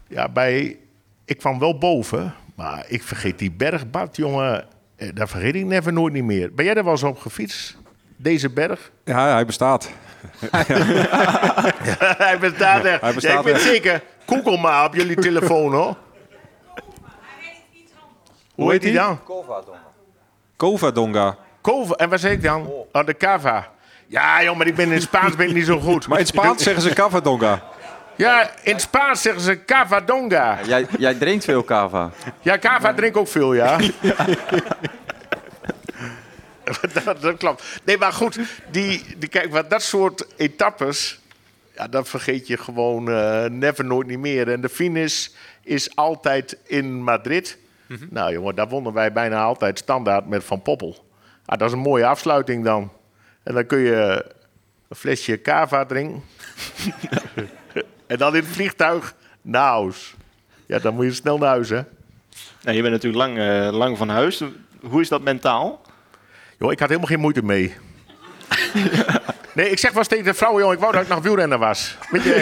Ja, bij, ik kwam wel boven, maar ik vergeet die bergbad, jongen. eh, Dat vergeet ik never nooit niet meer. Ben jij er wel eens op gefietst? Deze berg? Ja, hij bestaat. Hij bestaat echt. Hij bestaat ja, ik weet echt. zeker. Google maar op jullie telefoon, hoor. Hoe heet die dan? Covadonga. Kova. En wat zeg ik dan? Oh, de Cava. Ja, joh, maar ik ben in Spaans ben ik niet zo goed. Maar in Spaans zeggen ze Cavadonga. Ja, in Spaans zeggen ze Cavadonga. Jij, jij drinkt veel kava. Ja, Cava drink ook veel, ja. dat, dat klopt. Nee, maar goed, die, die, kijk, wat dat soort etappes, ja, dat vergeet je gewoon eh, never nooit niet meer. En de finish is altijd in Madrid. Nou jongen, daar wonnen wij bijna altijd standaard met Van Poppel. Ah, dat is een mooie afsluiting dan. En dan kun je een flesje cava drinken. en dan in het vliegtuig, nou, ja, dan moet je snel naar huis, hè. Nou, je bent natuurlijk lang, eh, lang van huis. Hoe is dat mentaal? Joh, ik had helemaal geen moeite mee. Nee, ik zeg wel eens tegen de vrouwen, joh, ik wou dat ik nog wielrenner was. Weet je,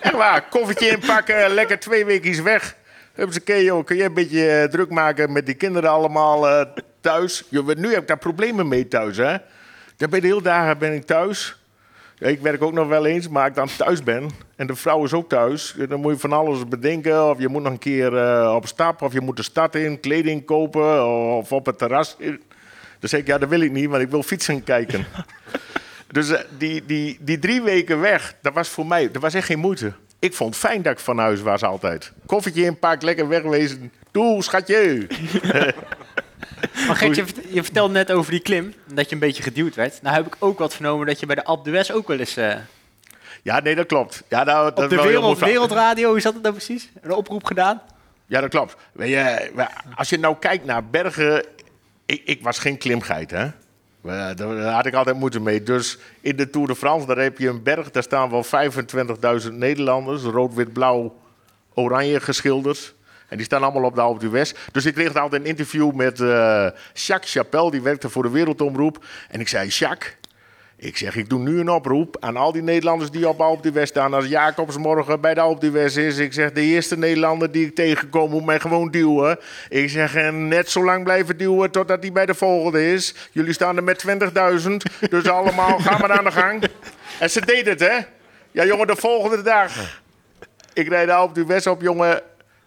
echt waar, koffertje inpakken, lekker twee weken weg. Huppakee, joh, kun je een beetje eh, druk maken met die kinderen allemaal eh, thuis? Joh, nu heb ik daar problemen mee thuis, hè. Dan ben de hele dagen ben ik thuis. Ja, ik werk ook nog wel eens, maar ik dan thuis ben en de vrouw is ook thuis, dan moet je van alles bedenken. Of je moet nog een keer eh, op stap, of je moet de stad in, kleding kopen, of op het terras. Dan zeg ik, ja, dat wil ik niet, want ik wil fietsen kijken. dus eh, die, die, die drie weken weg, dat was voor mij, dat was echt geen moeite. Ik vond het fijn dat ik van huis was altijd. Koffertje inpak, lekker wegwezen. Doe, schatje. Maar Gert, je, je vertelde net over die klim, dat je een beetje geduwd werd. Nou heb ik ook wat vernomen dat je bij de d'Huez ook wel eens... eh, Ja, nee, dat klopt. Ja, nou, dat op de wereld, wereldradio, hoe zat het nou precies? Een oproep gedaan? Ja, dat klopt. Weet je, maar als je nou kijkt naar bergen... Ik, ik was geen klimgeit, hè. Daar had ik altijd moeite mee. Dus in de Tour de France, daar heb je een berg... daar staan wel 25.000 Nederlanders. Rood, wit, blauw, oranje geschilderd. En die staan allemaal op de Alpe d'Huez. Dus ik kreeg altijd een interview met eh, Jacques Chapelle. Die werkte voor de Wereldomroep. En ik zei, Jacques... Ik zeg, ik doe nu een oproep aan al die Nederlanders die op Alpe d'Huez staan. Als Jacobs morgen bij de Alpe d'Huez is. Ik zeg, de eerste Nederlander die ik tegenkom moet mij gewoon duwen. Ik zeg, en net zo lang blijven duwen totdat hij bij de volgende is. Jullie staan er met 20.000. Dus allemaal, ga maar aan de gang. En ze deed het, hè. Ja, jongen, de volgende dag. Ik rijd de Alpe d'Huez op, jongen.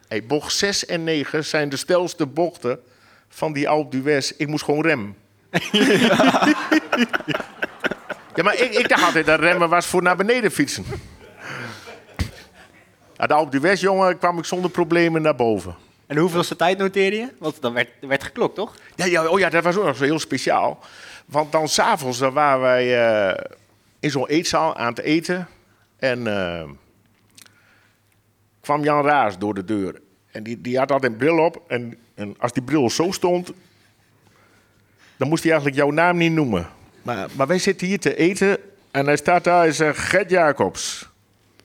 Hey, bocht 6 en 9 zijn de stelste bochten van die Alpe d'Huez. Ik moest gewoon. Ja, maar ik, ik dacht altijd dat remmen was voor naar beneden fietsen. Ja, de Alpe d'Huez, jongen, kwam ik zonder problemen naar boven. En hoeveelste tijd noteerde je? Want dan werd, er werd geklokt, toch? Ja, ja, oh ja, dat was ook nog zo heel speciaal. Want dan s'avonds waren wij eh, in zo'n eetzaal aan het eten. En eh, kwam Jan Raas door de deur. En die, die had altijd een bril op. En, en als die bril zo stond, dan moest hij eigenlijk jouw naam niet noemen. Maar, wij zitten hier te eten en hij staat daar en zegt, Gert Jacobs.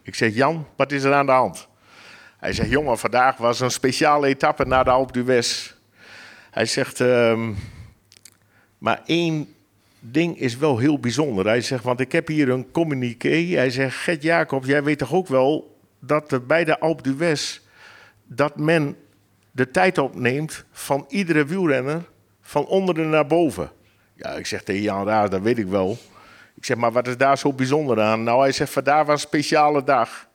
Ik zeg, Jan, wat is er aan de hand? Hij zegt, jongen, vandaag was een speciale etappe naar de Alpe d'Huez. Hij zegt, ehm, maar één ding is wel heel bijzonder. Hij zegt, want ik heb hier een communiqué. Hij zegt, Gert Jacobs, jij weet toch ook wel dat bij de Alpe d'Huez... dat men de tijd opneemt van iedere wielrenner van onderen naar boven. Ja, ik zeg tegen Jan Raas, dat weet ik wel. Ik zeg, maar wat is daar zo bijzonder aan? Nou, hij zegt, vandaag was een speciale dag.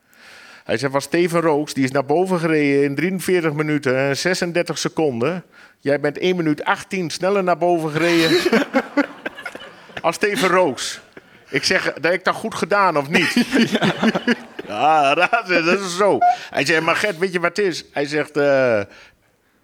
Hij zegt, was Steven Rooks, die is naar boven gereden in 43 minuten en 36 seconden. Jij bent 1 minuut 18 sneller naar boven gereden als Steven Rooks. Ik zeg, dat heb ik dat goed gedaan of niet? Ja, dat is zo. Hij zegt, maar Gert, weet je wat het is? Hij zegt, eh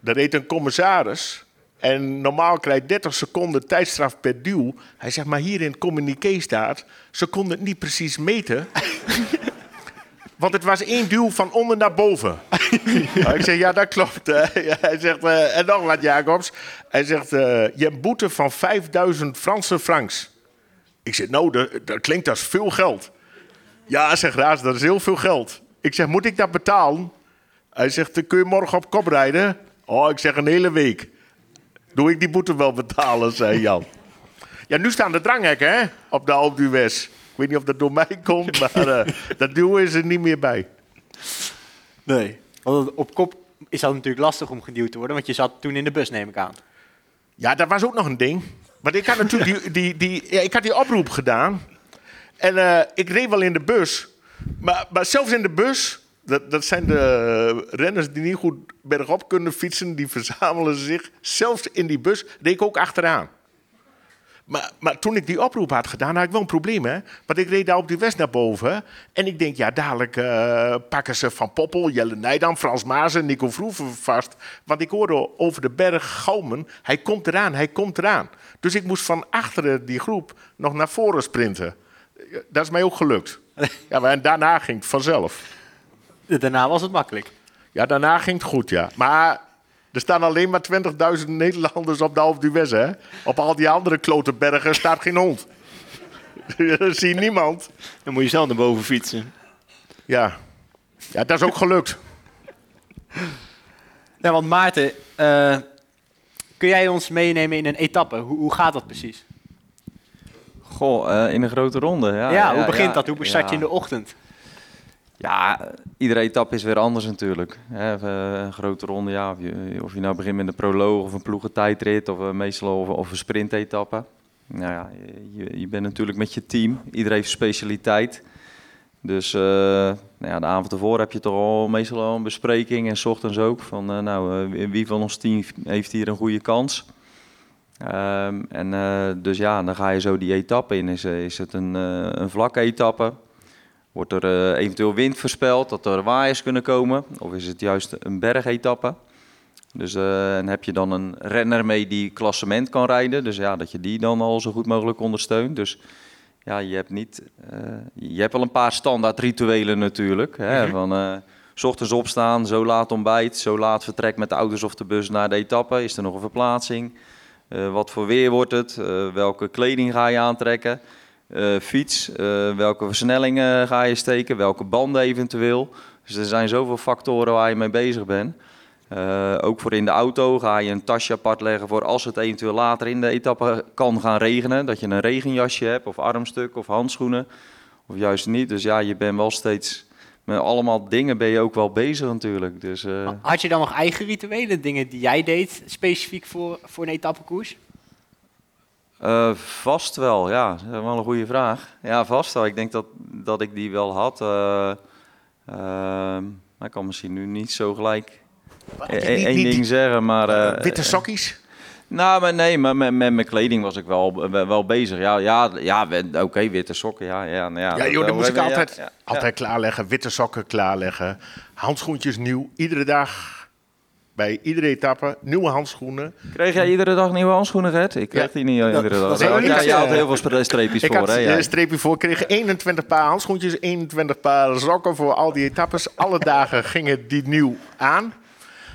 er reed een commissaris. En normaal krijg je 30 seconden tijdstraf per duw. Hij zegt, maar hier in het communiqué staat... ze konden het niet precies meten. Want het was één duw van onder naar boven. Ik zeg, ja, dat klopt. hij zegt, eh, en nog wat, Jacobs. Hij zegt, eh, je hebt een boete van 5000 Franse francs. Ik zeg, nou, dat, dat klinkt als veel geld. Ja, zegt Raas, dat is heel veel geld. Ik zeg, moet ik dat betalen? Hij zegt, "Dan kun je morgen op kop rijden? Oh, ik zeg, een hele week. Doe ik die boete wel betalen, zei Jan. Ja, nu staan de dranghekken, hè, op de Alpe d'Huez. Ik weet niet of dat door mij komt, maar eh, dat duwen is er niet meer bij. Nee. Want op kop is dat natuurlijk lastig om geduwd te worden, want je zat toen in de bus, neem ik aan. Ja, dat was ook nog een ding. Want ik had natuurlijk die, die, die, ja, ik had die oproep gedaan. En eh, ik reed wel in de bus. Maar, maar zelfs in de bus, dat, dat zijn de renners die niet goed bergop kunnen fietsen, die verzamelen zich. Zelfs in die bus reed ik ook achteraan. Maar, maar toen ik die oproep had gedaan, had ik wel een probleem. Hè? Want ik reed daar op die west naar boven. En ik denk, ja, dadelijk eh, pakken ze Van Poppel, Jelle Nijdam, Frans Maasen, Nico Vroeven vast. Want ik hoorde over de berg galmen, hij komt eraan, hij komt eraan. Dus ik moest van achteren die groep nog naar voren sprinten. Dat is mij ook gelukt. Ja, maar en daarna ging het vanzelf. Daarna was het makkelijk. Ja, daarna ging het goed, ja. Maar er staan alleen maar 20.000 Nederlanders op de Alpe d'Huez, hè. Op al die andere klote bergen staat geen hond. Dat zie je niemand. Dan moet je zelf naar boven fietsen. Ja. ja, dat is ook gelukt. Ja, want Maarten, eh, kun jij ons meenemen in een etappe? Hoe, hoe gaat dat precies? Goh, eh, in een grote ronde. Ja, Ja, hoe begint ja, dat? Hoe start je in de ochtend? Ja, iedere etappe is weer anders natuurlijk. Eh, een grote ronde, ja, of, je, of je nou begint met een proloog of een ploegentijdrit of eh, meestal of, of een sprintetappe. Nou ja, je, je bent natuurlijk met je team. Iedereen heeft specialiteit. Dus eh, nou ja, de avond ervoor heb je toch al meestal al een bespreking en 's ochtends ook. Van nou, eh, wie- van ons team heeft hier een goede kans? Ehm, en dus ja, dan ga je zo die etappe in. Is, is het een, een vlakke etappe? Wordt er eh, eventueel wind voorspeld, dat er waaiers kunnen komen? Of is het juist een bergetappe? Dus eh, en heb je dan een renner mee die klassement kan rijden? Dus ja, dat je die dan al zo goed mogelijk ondersteunt. Dus ja, je hebt niet... eh, je hebt wel een paar standaard rituelen natuurlijk. Hè, Van eh, s ochtends opstaan, zo laat ontbijt, zo laat vertrek met de auto's of de bus naar de etappe. Is er nog een verplaatsing? Wat voor weer wordt het? Welke kleding ga je aantrekken? Eh, fiets, eh, welke versnellingen ga je steken? Welke banden eventueel? Dus er zijn zoveel factoren waar je mee bezig bent. Eh, ook voor in de auto ga je een tasje apart leggen voor als het eventueel later in de etappe kan gaan regenen. Dat je een regenjasje hebt, of armstuk, of handschoenen. Of juist niet. Dus ja, je bent wel steeds... Met allemaal dingen ben je ook wel bezig natuurlijk. Dus, Had je dan nog eigen rituelen, dingen die jij deed, specifiek voor, voor een etappekoers? Eh, vast wel, ja. Dat is wel een goede vraag. Ja, vast wel. Ik denk dat, dat ik die wel had. Ehm, maar ik kan misschien nu niet zo gelijk e- één ding zeggen, maar... Eh, eh, witte sokkies. nou, maar nee, maar met, met mijn kleding was ik wel, wel, bezig. Ja, ja, ja oké, witte sokken, ja. Ja, nou ja, Ja, joh, dan moest ik altijd, ja. altijd klaarleggen. Witte sokken klaarleggen. Handschoentjes nieuw. Iedere dag. Bij iedere etappe. Nieuwe handschoenen. Kreeg jij iedere dag nieuwe handschoenen, Gert? Ik kreeg Ja. die niet iedere dag. dat heel ja, je had heel veel streepjes Ik voor, had hè? streepje voor. Ik kreeg 21 paar handschoentjes. 21 paar sokken voor al die etappes. Alle dagen gingen die nieuw aan.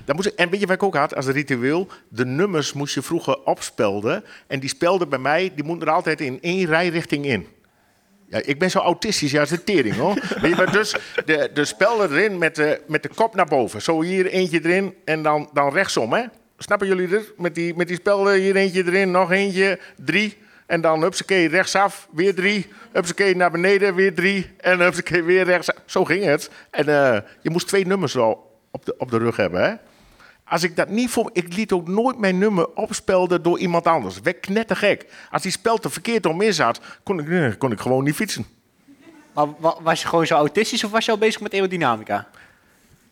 Dan moest ik, en weet je wat ik ook had als ritueel? De nummers moest je vroeger opspelden. En die spelden bij mij, die moeten er altijd in één rijrichting in. Ja, ik ben zo autistisch, ja, dat is de tering hoor. Weet je, maar dus de, de spelden erin met de, met de kop naar boven. Zo hier eentje erin en dan, dan rechtsom, hè? Snappen jullie dit? Met die, met die spelden, hier eentje erin, nog eentje, drie. En dan hupsakee rechtsaf, weer drie. Hupsakee naar beneden, weer drie. En hupsakee weer rechtsaf. Zo ging het. En eh, je moest twee nummers al op de, op de rug hebben, hè? Als ik dat niet voor... Ik liet ook nooit mijn nummer opspelden door iemand anders. Werd knettergek. Als die speld er verkeerd om in zat, kon ik, kon ik gewoon niet fietsen. Maar wa- was je gewoon zo autistisch of was je al bezig met aerodynamica?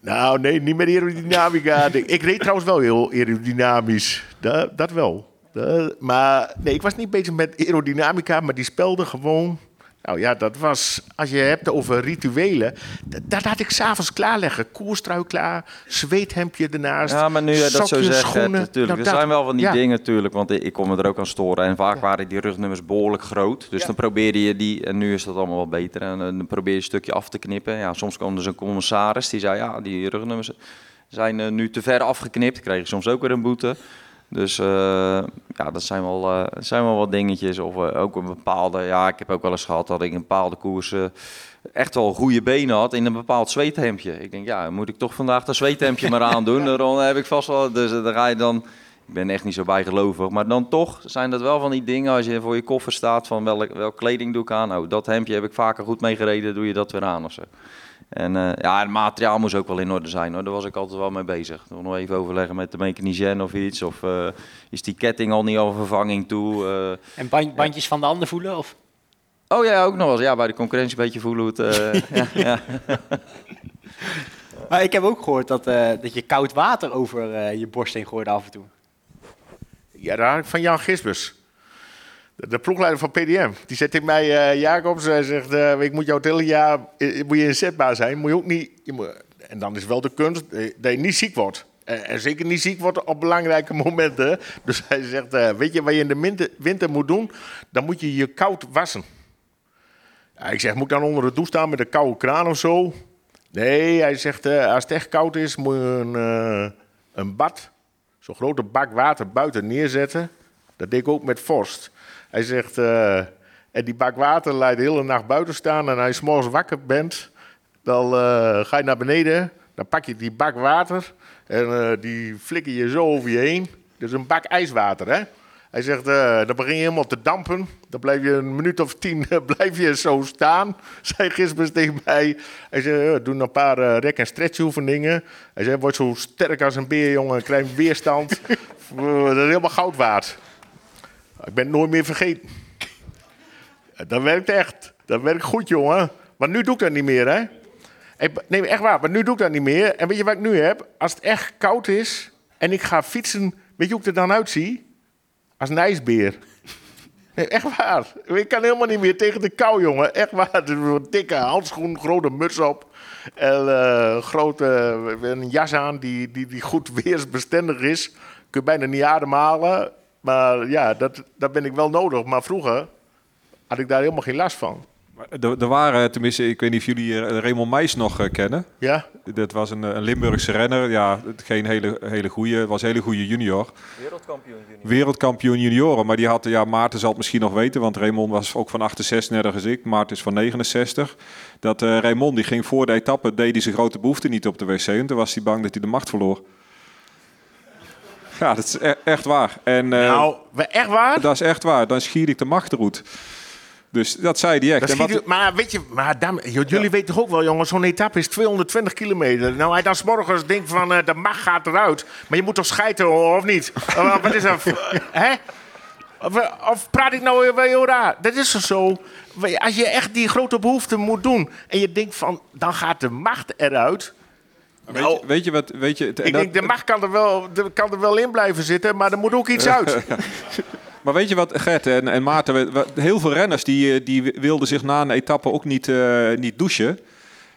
Nou, nee, niet met aerodynamica. ik reed trouwens wel heel aerodynamisch. Dat, dat wel. Dat- maar nee, ik was niet bezig met aerodynamica, maar die spelde gewoon. Nou ja, dat was, als je hebt over rituelen, dat, had ik s'avonds klaarleggen. Koerstrui klaar, zweethemdje ernaast. Ja, maar nu je dat zo zegt, natuurlijk. Nou, er dat- zijn wel van die ja. dingen natuurlijk, want ik kon me er ook aan storen. En vaak waren die rugnummers behoorlijk groot. Dus Ja. dan probeerde je die, en nu is dat allemaal wat beter. En eh, dan probeer je een stukje af te knippen. Ja, soms kwam er zo'n commissaris die zei, ja, die rugnummers zijn eh, nu te ver afgeknipt. Kreeg je soms ook weer een boete. Dus eh, ja, dat zijn wel, eh, zijn wel wat dingetjes. Of eh, ook een bepaalde, ja, ik heb ook wel eens gehad dat ik een bepaalde koers echt wel goede benen had in een bepaald zweethemdje. Ik denk, ja, moet ik toch vandaag dat zweethemdje maar aandoen? Dan heb ik vast wel, dus dan ga je dan... Ik ben echt niet zo bijgelovig, maar dan toch zijn dat wel van die dingen als je voor je koffer staat van welk, welk kleding doe ik aan. Nou, dat hemdje heb ik vaker goed meegereden, doe je dat weer aan of zo. En eh, ja, het materiaal moest ook wel in orde zijn hoor. Daar was ik altijd wel mee bezig. Nog even overleggen met de mechanicien of iets. Of eh, is die ketting al niet al vervanging toe? eh. En band- bandjes van de ander voelen? Of? Oh ja, ook nog eens. Ja, bij de concurrentie een beetje voelen hoe het... eh, ja, ja. Maar ik heb ook gehoord dat, eh, dat je koud water over eh, je borst heen gooide af en toe. Ja, daar van Jan Gisbers. De, de ploegleider van PDM. Die zegt tegen mij, eh Jacobs, hij zegt, eh, ik moet jou het hele jaar eh, moet je inzetbaar zijn. Moet je ook niet, je en dan is wel de kunst eh, dat je niet ziek wordt. En, zeker niet ziek wordt op belangrijke momenten. Dus hij zegt, eh, weet je wat je in de winter, moet doen? Dan moet je je koud wassen. Ja, ik zeg, moet ik dan onder de douche met een koude kraan of zo? Nee, hij zegt, eh, als het echt koud is, moet je een, eh, een bad, zo'n grote bak water buiten neerzetten. Dat deed ik ook met vorst. Hij zegt, eh, en die bak water laat de hele nacht buiten staan. En als je morgens wakker bent, dan eh, ga je naar beneden. Dan pak je die bak water en eh, die flikker je zo over je heen. Dus een bak ijswater, hè. Hij zegt, dan begin je helemaal te dampen. Dan blijf je een minuut of tien eh, blijf je zo staan. Zei gisteren tegen mij. Hij zei, eh, doe een paar rek- en stretchoefeningen. Hij zei, word zo sterk als een beer, jongen. Krijg weerstand. Dat is helemaal goud waard. Ik ben nooit meer vergeten. Dat werkt echt. Dat werkt goed, jongen. Maar nu doe ik dat niet meer, hè. Nee, echt waar. Maar nu doe ik dat niet meer. En weet je wat ik nu heb? Als het echt koud is en ik ga fietsen... Weet je hoe ik er dan uitzie? Als een ijsbeer. Nee, echt waar. Ik kan helemaal niet meer tegen de kou, jongen. Echt waar. Een dikke handschoen, grote muts op. En eh, grote, een jas aan die, die, die goed weersbestendig is. Kun je bijna niet ademhalen. Maar ja, dat, dat ben ik wel nodig. Maar vroeger had ik daar helemaal geen last van. Er, er waren, tenminste, ik weet niet of jullie eh, Raymond Meijs nog eh, kennen. Ja? Dat was een, eh, een Limburgse renner. Ja, geen hele, hele goede, was een hele goede junior. Wereldkampioen junior. Wereldkampioen junioren. Maar die had, ja, Maarten zal het misschien nog weten, want Raymond was ook van 68 net als ik. Maarten is van 69. Dat eh Raymond, die ging voor de etappe, deed hij zijn grote behoefte niet op de wc. En toen was hij bang dat hij de macht verloor. Ja, dat is e- echt waar. En eh, nou, we- echt waar? dat is echt waar. Dan schier ik de macht eruit. Dus dat zei hij echt. Wat- u- maar weet je, maar jullie weten toch ook wel, jongens, zo'n etappe is 220 kilometer. Nou, hij dan 's morgens denkt van, eh, de macht gaat eruit. Maar je moet toch schijten, of niet? Wat is dat? Hè? Of, of praat ik nou weer heel raar? Dat is zo? Als je echt die grote behoefte moet doen en je denkt van, dan gaat de macht eruit. Weet, je, weet je wat? Weet je, Ik denk, de macht kan er, wel, de- kan er wel in blijven zitten, maar er moet ook iets uit. Maar weet je wat, Gert en, en Maarten, heel veel renners die, eh, die wilden zich na een etappe ook niet, eh, niet douchen.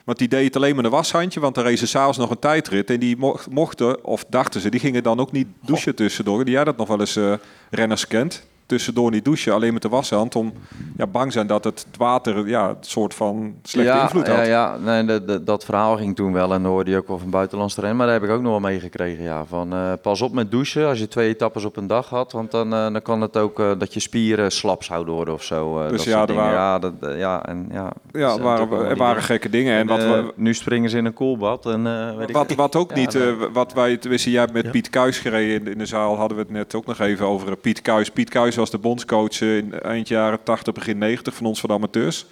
Want die deden het alleen met een washandje, want dan racen s'avonds nog een tijdrit. En die mocht- mochten, of dachten ze, die gingen dan ook niet douchen tussendoor. Die jij dat nog wel eens eh, renners kent. Tussendoor niet douchen, alleen met de washand. Om ja, bang zijn dat het water ja, een soort van slechte ja, invloed had. Ja, ja. Nee, dat- verhaal ging toen wel en hoorde je ook wel van buitenlandse rennen. Maar daar heb ik ook nog wel meegekregen. Ja. Van, eh, pas op met douchen als je twee etappes op een dag had. Want dan, eh, dan kan het ook eh, dat je spieren slap zouden worden of zo. eh, Dus dat ja, er dingen. waren- ja, dat, ja, en, ja, Ja, waren, er waren dingen. gekke dingen. En, En, wat, we- nu springen ze in een koelbad. En, eh, weet ik Wat, wat ook Ja, niet, wat wij, tenminste jij hebt met Piet Kuijs gereden in, in de zaal, hadden we het net ook nog even over Piet Kuijs. Piet Kuijs was de bondscoach in eind jaren 80, begin 90 van ons van amateurs.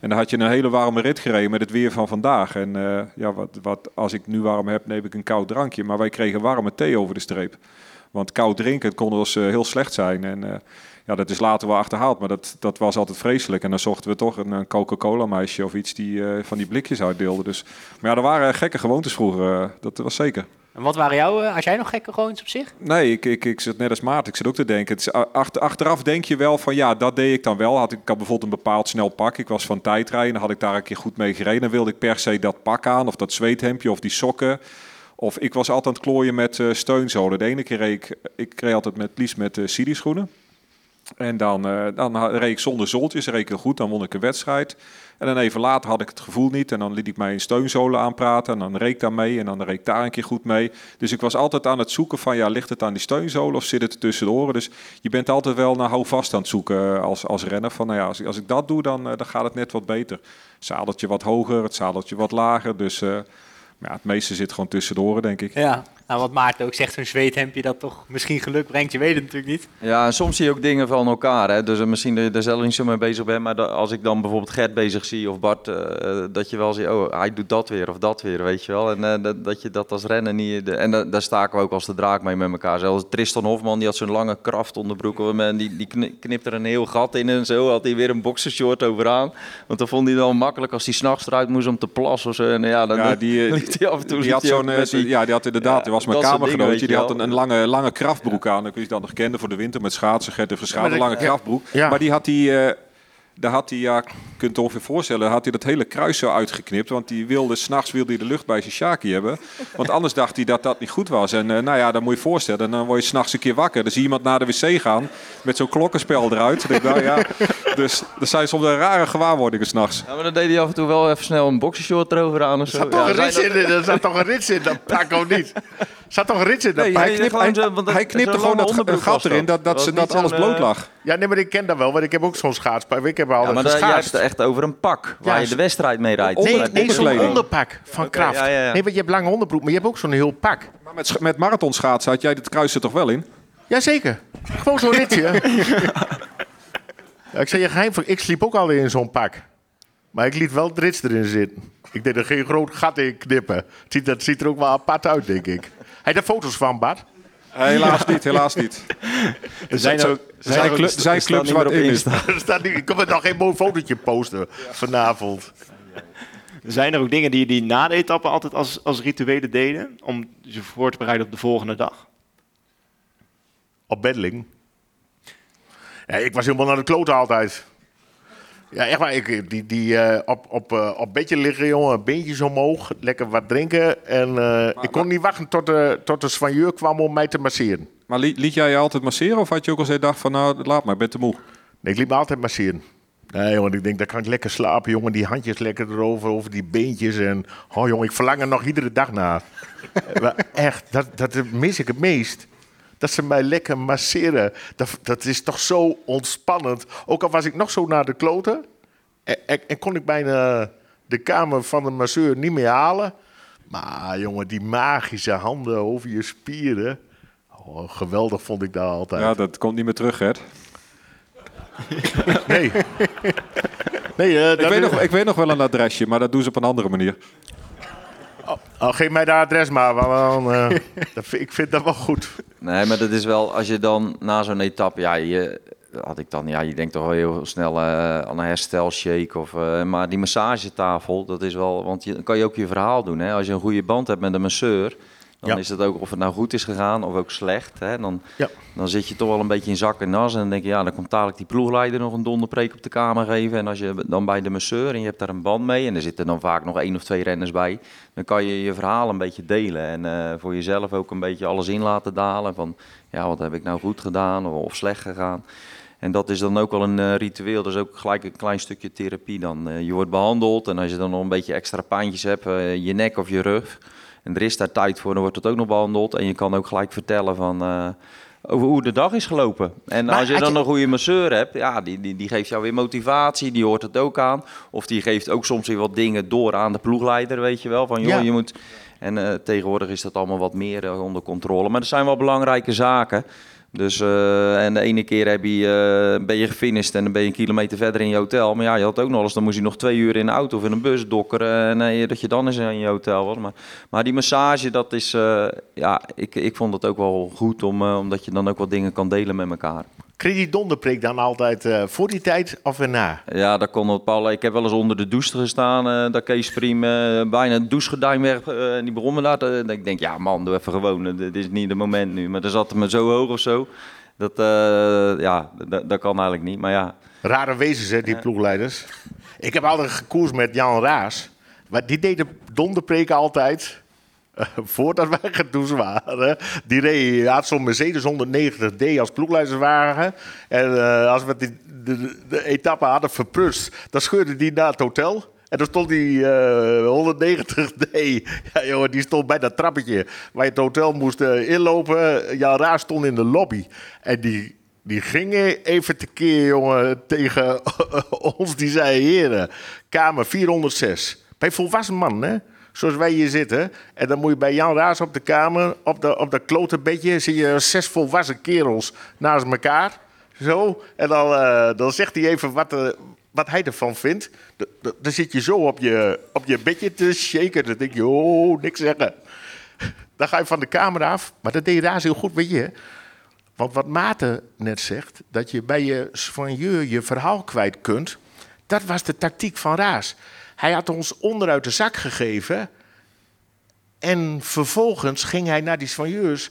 En dan had je een hele warme rit gereden met het weer van vandaag. En eh, ja, wat, wat, als ik nu warm heb, neem ik een koud drankje. Maar wij kregen warme thee over de streep. Want koud drinken kon dus eh, heel slecht zijn. En eh, ja, dat is later wel achterhaald, maar dat, dat was altijd vreselijk. En dan zochten we toch een, Coca-Cola meisje of iets die eh, van die blikjes uitdeelde. Dus, maar ja, er waren gekke gewoontes vroeger, dat was zeker. En wat waren jouw, eh, als jij nog gekke gewoontes op zich? Nee, ik, ik, ik zit net als Maarten. Ik zit ook te denken. Achter, achteraf denk je wel van ja, dat deed ik dan wel. Had ik, had bijvoorbeeld een bepaald snel pak. Ik was van tijdrijden. Had ik daar een keer goed mee gereden. Dan wilde ik per se dat pak aan. Of dat zweethemdje of die sokken. Of ik was altijd aan het klooien met eh, steunzolen. De ene keer reed ik, ik reed altijd met liefst met uh, schoenen. En dan, eh, dan reed ik zonder zoltjes, reed ik goed, dan won ik een wedstrijd. En dan even later had ik het gevoel niet en dan liet ik mij een steunzolen aanpraten en dan reed ik daarmee en dan reed ik daar een keer goed mee. Dus ik was altijd aan het zoeken van, ja, ligt het aan die steunzolen of zit het er tussendoor? Dus je bent altijd wel naar houvast aan het zoeken eh, als, als renner. Van, nou ja, als, ik- als ik dat doe, dan, eh, dan gaat het net wat beter. Zadeltje wat hoger, het zadeltje wat lager, dus... eh, ja, het meeste zit gewoon tussendoor, denk ik. Ja. Nou, wat Maarten ook zegt, zo'n zweethemdje dat toch misschien geluk brengt. Je weet het natuurlijk niet. Ja, en soms zie je ook dingen van elkaar. Hè? Dus eh, misschien dat je er zelf niet zo mee bezig bent. Maar als ik dan bijvoorbeeld Gert bezig zie of Bart, eh, dat je wel ziet, oh, hij doet dat weer of dat weer, weet je wel. En eh, dat, dat je dat als rennen niet... De, en da- daar staken we ook als de draak mee met elkaar. Zelfs Tristan Hofman, die had zo'n lange kracht onderbroek. En die, die kni- knipte er een heel gat in en zo. Had hij weer een boxershort overaan. Want dan vond hij het wel makkelijk als hij s'nachts eruit moest om te plassen of zo. En ja, dan, Ja, die, liep hij af en toe die had zo'n, ja, die had inderdaad, Ja, die was mijn dat soort dingen, kamergenootje, die je had een, een lange, lange krachtbroek aan. Ik wist dat nog kende voor de winter met schaatsen, Gert maar een dat- lange. Ja. Maar die had hij, eh, daar had hij, ja, je kunt het ongeveer voorstellen, had hij dat hele kruis zo uitgeknipt. Want die wilde, s'nachts wilde hij de lucht bij zijn Shaki hebben. Want anders dacht hij dat dat niet goed was. En eh, nou ja, dan moet je je voorstellen, dan word je s'nachts een keer wakker. Dan zie je iemand naar de wc gaan met zo'n klokkenspel eruit. Dan denk ik, nou ja, dus er zijn soms rare gewaarwordingen s'nachts. Ja, maar dan deed hij af en toe wel even snel een boxershort erover aan of Er zo. zat toch Ja, een zijn rits in, er zat toch een rits in dat pak of niet? Er zat toch een rits in dat Nee, hij, knip, gewoon hij, zo, want dat- hij knipte gewoon dat onderbroek gat erin dat, dat, ze, dat alles bloot eh, lag. Ja, nee, maar ik ken dat wel, want ik heb ook zo'n schaatspak. Ik heb Ja, altijd maar dan, jij hebt het echt over een pak waar Ja, je de wedstrijd mee rijdt. Nee, Met nee zo'n onderpak van kracht. ja, ja, ja. Nee, want je hebt lange onderbroek, maar je hebt ook zo'n heel pak. Maar met, met marathonschaatsen had jij dit kruis er toch wel in? Jazeker. Gewoon zo'n ritje. ja, ik zei je geheim, ik sliep ook al in zo'n pak. Maar ik liet wel het rits erin zitten. Ik deed er geen groot gat in knippen. Het ziet, dat ziet er ook wel apart uit, denk ik. Hij daar foto's van, Bart? Helaas niet, helaas niet. Er zijn er zijn, er zijn staat clubs niet waar het op in is. Staat niet, ik kan er nog geen mooi fotootje posten vanavond. zijn er ook dingen die je die na de etappe altijd als, als rituelen deden? Om je voor te bereiden op de volgende dag? Op beddeling. Ja, ik was helemaal naar de kloten altijd. Ja, echt waar. Ik, die, die eh, op, op, eh, op bedje liggen, jongen. Beentjes omhoog. Lekker wat drinken. En eh, ik kon niet wachten tot de, tot de soigneur kwam om mij te masseren. Maar li- liet jij je altijd masseren of had je ook al eens gedacht van nou laat maar, ik ben te moe? Nee, ik liet me altijd masseren. Nee, jongen, ik denk, daar kan ik lekker slapen, jongen. Die handjes lekker erover, over die beentjes. En, oh, jongen, ik verlang er nog iedere dag naar. echt, dat, dat mis ik het meest. Dat ze mij lekker masseren. Dat, dat is toch zo ontspannend. Ook al was ik nog zo naar de kloten. En, en, en kon ik bijna de kamer van de masseur niet meer halen. Maar, jongen, die magische handen over je spieren. Oh, geweldig vond ik dat altijd. Ja, dat komt niet meer terug, Gert. Nee. nee eh, Ik weet, nog, ik weet nog wel een adresje, maar dat doen ze op een andere manier. Oh, geef mij de adres maar, want eh, dat ik vind dat wel goed. Nee, maar dat is wel, als je dan na zo'n etappe, ja, je, had ik dan, ja, je denkt toch wel heel snel eh, aan een herstelshake. Of, eh, maar die massagetafel, dat is wel, want je, dan kan je ook je verhaal doen. Hè? Als je een goede band hebt met een masseur, dan Ja. is het ook, of het nou goed is gegaan of ook slecht. Hè? Dan, Ja. dan zit je toch wel een beetje in zak en nas. En dan denk je, ja, dan komt dadelijk die ploegleider nog een donderpreek op de kamer geven. En als je dan bij de masseur en je hebt daar een band mee, en er zitten dan vaak nog één of twee renners bij, dan kan je je verhaal een beetje delen. En eh, voor jezelf ook een beetje alles in laten dalen. Van, ja, wat heb ik nou goed gedaan of, of slecht gegaan. En dat is dan ook wel een eh, ritueel. Dat is ook gelijk een klein stukje therapie dan. Eh, je wordt behandeld en als je dan nog een beetje extra pijntjes hebt, je nek of je rug. En er is daar tijd voor, dan wordt het ook nog behandeld. En je kan ook gelijk vertellen van, eh, over hoe de dag is gelopen. En Maar als je dan je- een goede masseur hebt, ja, die, die, die geeft jou weer motivatie, die hoort het ook aan. Of die geeft ook soms weer wat dingen door aan de ploegleider, weet je wel. Van, joh, Ja. je moet... En eh, tegenwoordig is dat allemaal wat meer eh, onder controle. Maar er zijn wel belangrijke zaken. Dus, eh, en de ene keer heb je, eh, ben je gefinished en dan ben je een kilometer verder in je hotel. Maar ja, je had ook nog eens, dan moest je nog twee uur in een auto of in een bus dokkeren. En eh, dat je dan eens in je hotel was. Maar, maar die massage, dat is, ja, ik, ik vond het ook wel goed om, omdat je dan ook wat dingen kan delen met elkaar. Kreeg die donderprik dan altijd eh, voor die tijd of erna? Ja, dat kon op alle. Ik heb wel eens onder de douche gestaan. eh dat Kees Priem eh, bijna het douchegordijn weg. eh, en die begon me daar. te- ik denk, ja man, doe even gewoon. Dit is niet het moment nu. Maar dan zat me zo hoog of zo. Dat, ja, dat, dat kan eigenlijk niet. Maar ja, Rare wezens, hè, die ploegleiders. Ik heb altijd gekoers met Jan Raas. Maar die deed de donderpreken altijd. Eh, voordat wij gedoucht waren. Die reed, had zo'n Mercedes 190D als ploegleiderswagen. En eh, als we die, de, de etappe hadden verprust, dan scheurde die naar het hotel. En dan stond die eh 190D. Ja, jongen, die stond bij dat trappetje waar je het hotel moest eh, inlopen. Jan Raas stond in de lobby. En die, die gingen even tekeer, jongen, tegen ons. Die zei, heren, kamer 406. Bij volwassen man, hè? Zoals wij hier zitten. En dan moet je bij Jan Raas op de kamer, op, de, op dat klote bedje, zie je zes volwassen kerels naast elkaar. Zo. En dan, eh, dan zegt hij even wat, eh, wat hij ervan vindt. Dan zit je zo op je, op je bedje te shaken. Dan denk je, oh, niks zeggen. Dan ga je van de kamer af. Maar dat deed Raas heel goed, weet je. Want wat Maarten net zegt, dat je bij je soigneur je verhaal kwijt kunt, dat was de tactiek van Raas. Hij had ons onderuit de zak gegeven en vervolgens ging hij naar die soigneurs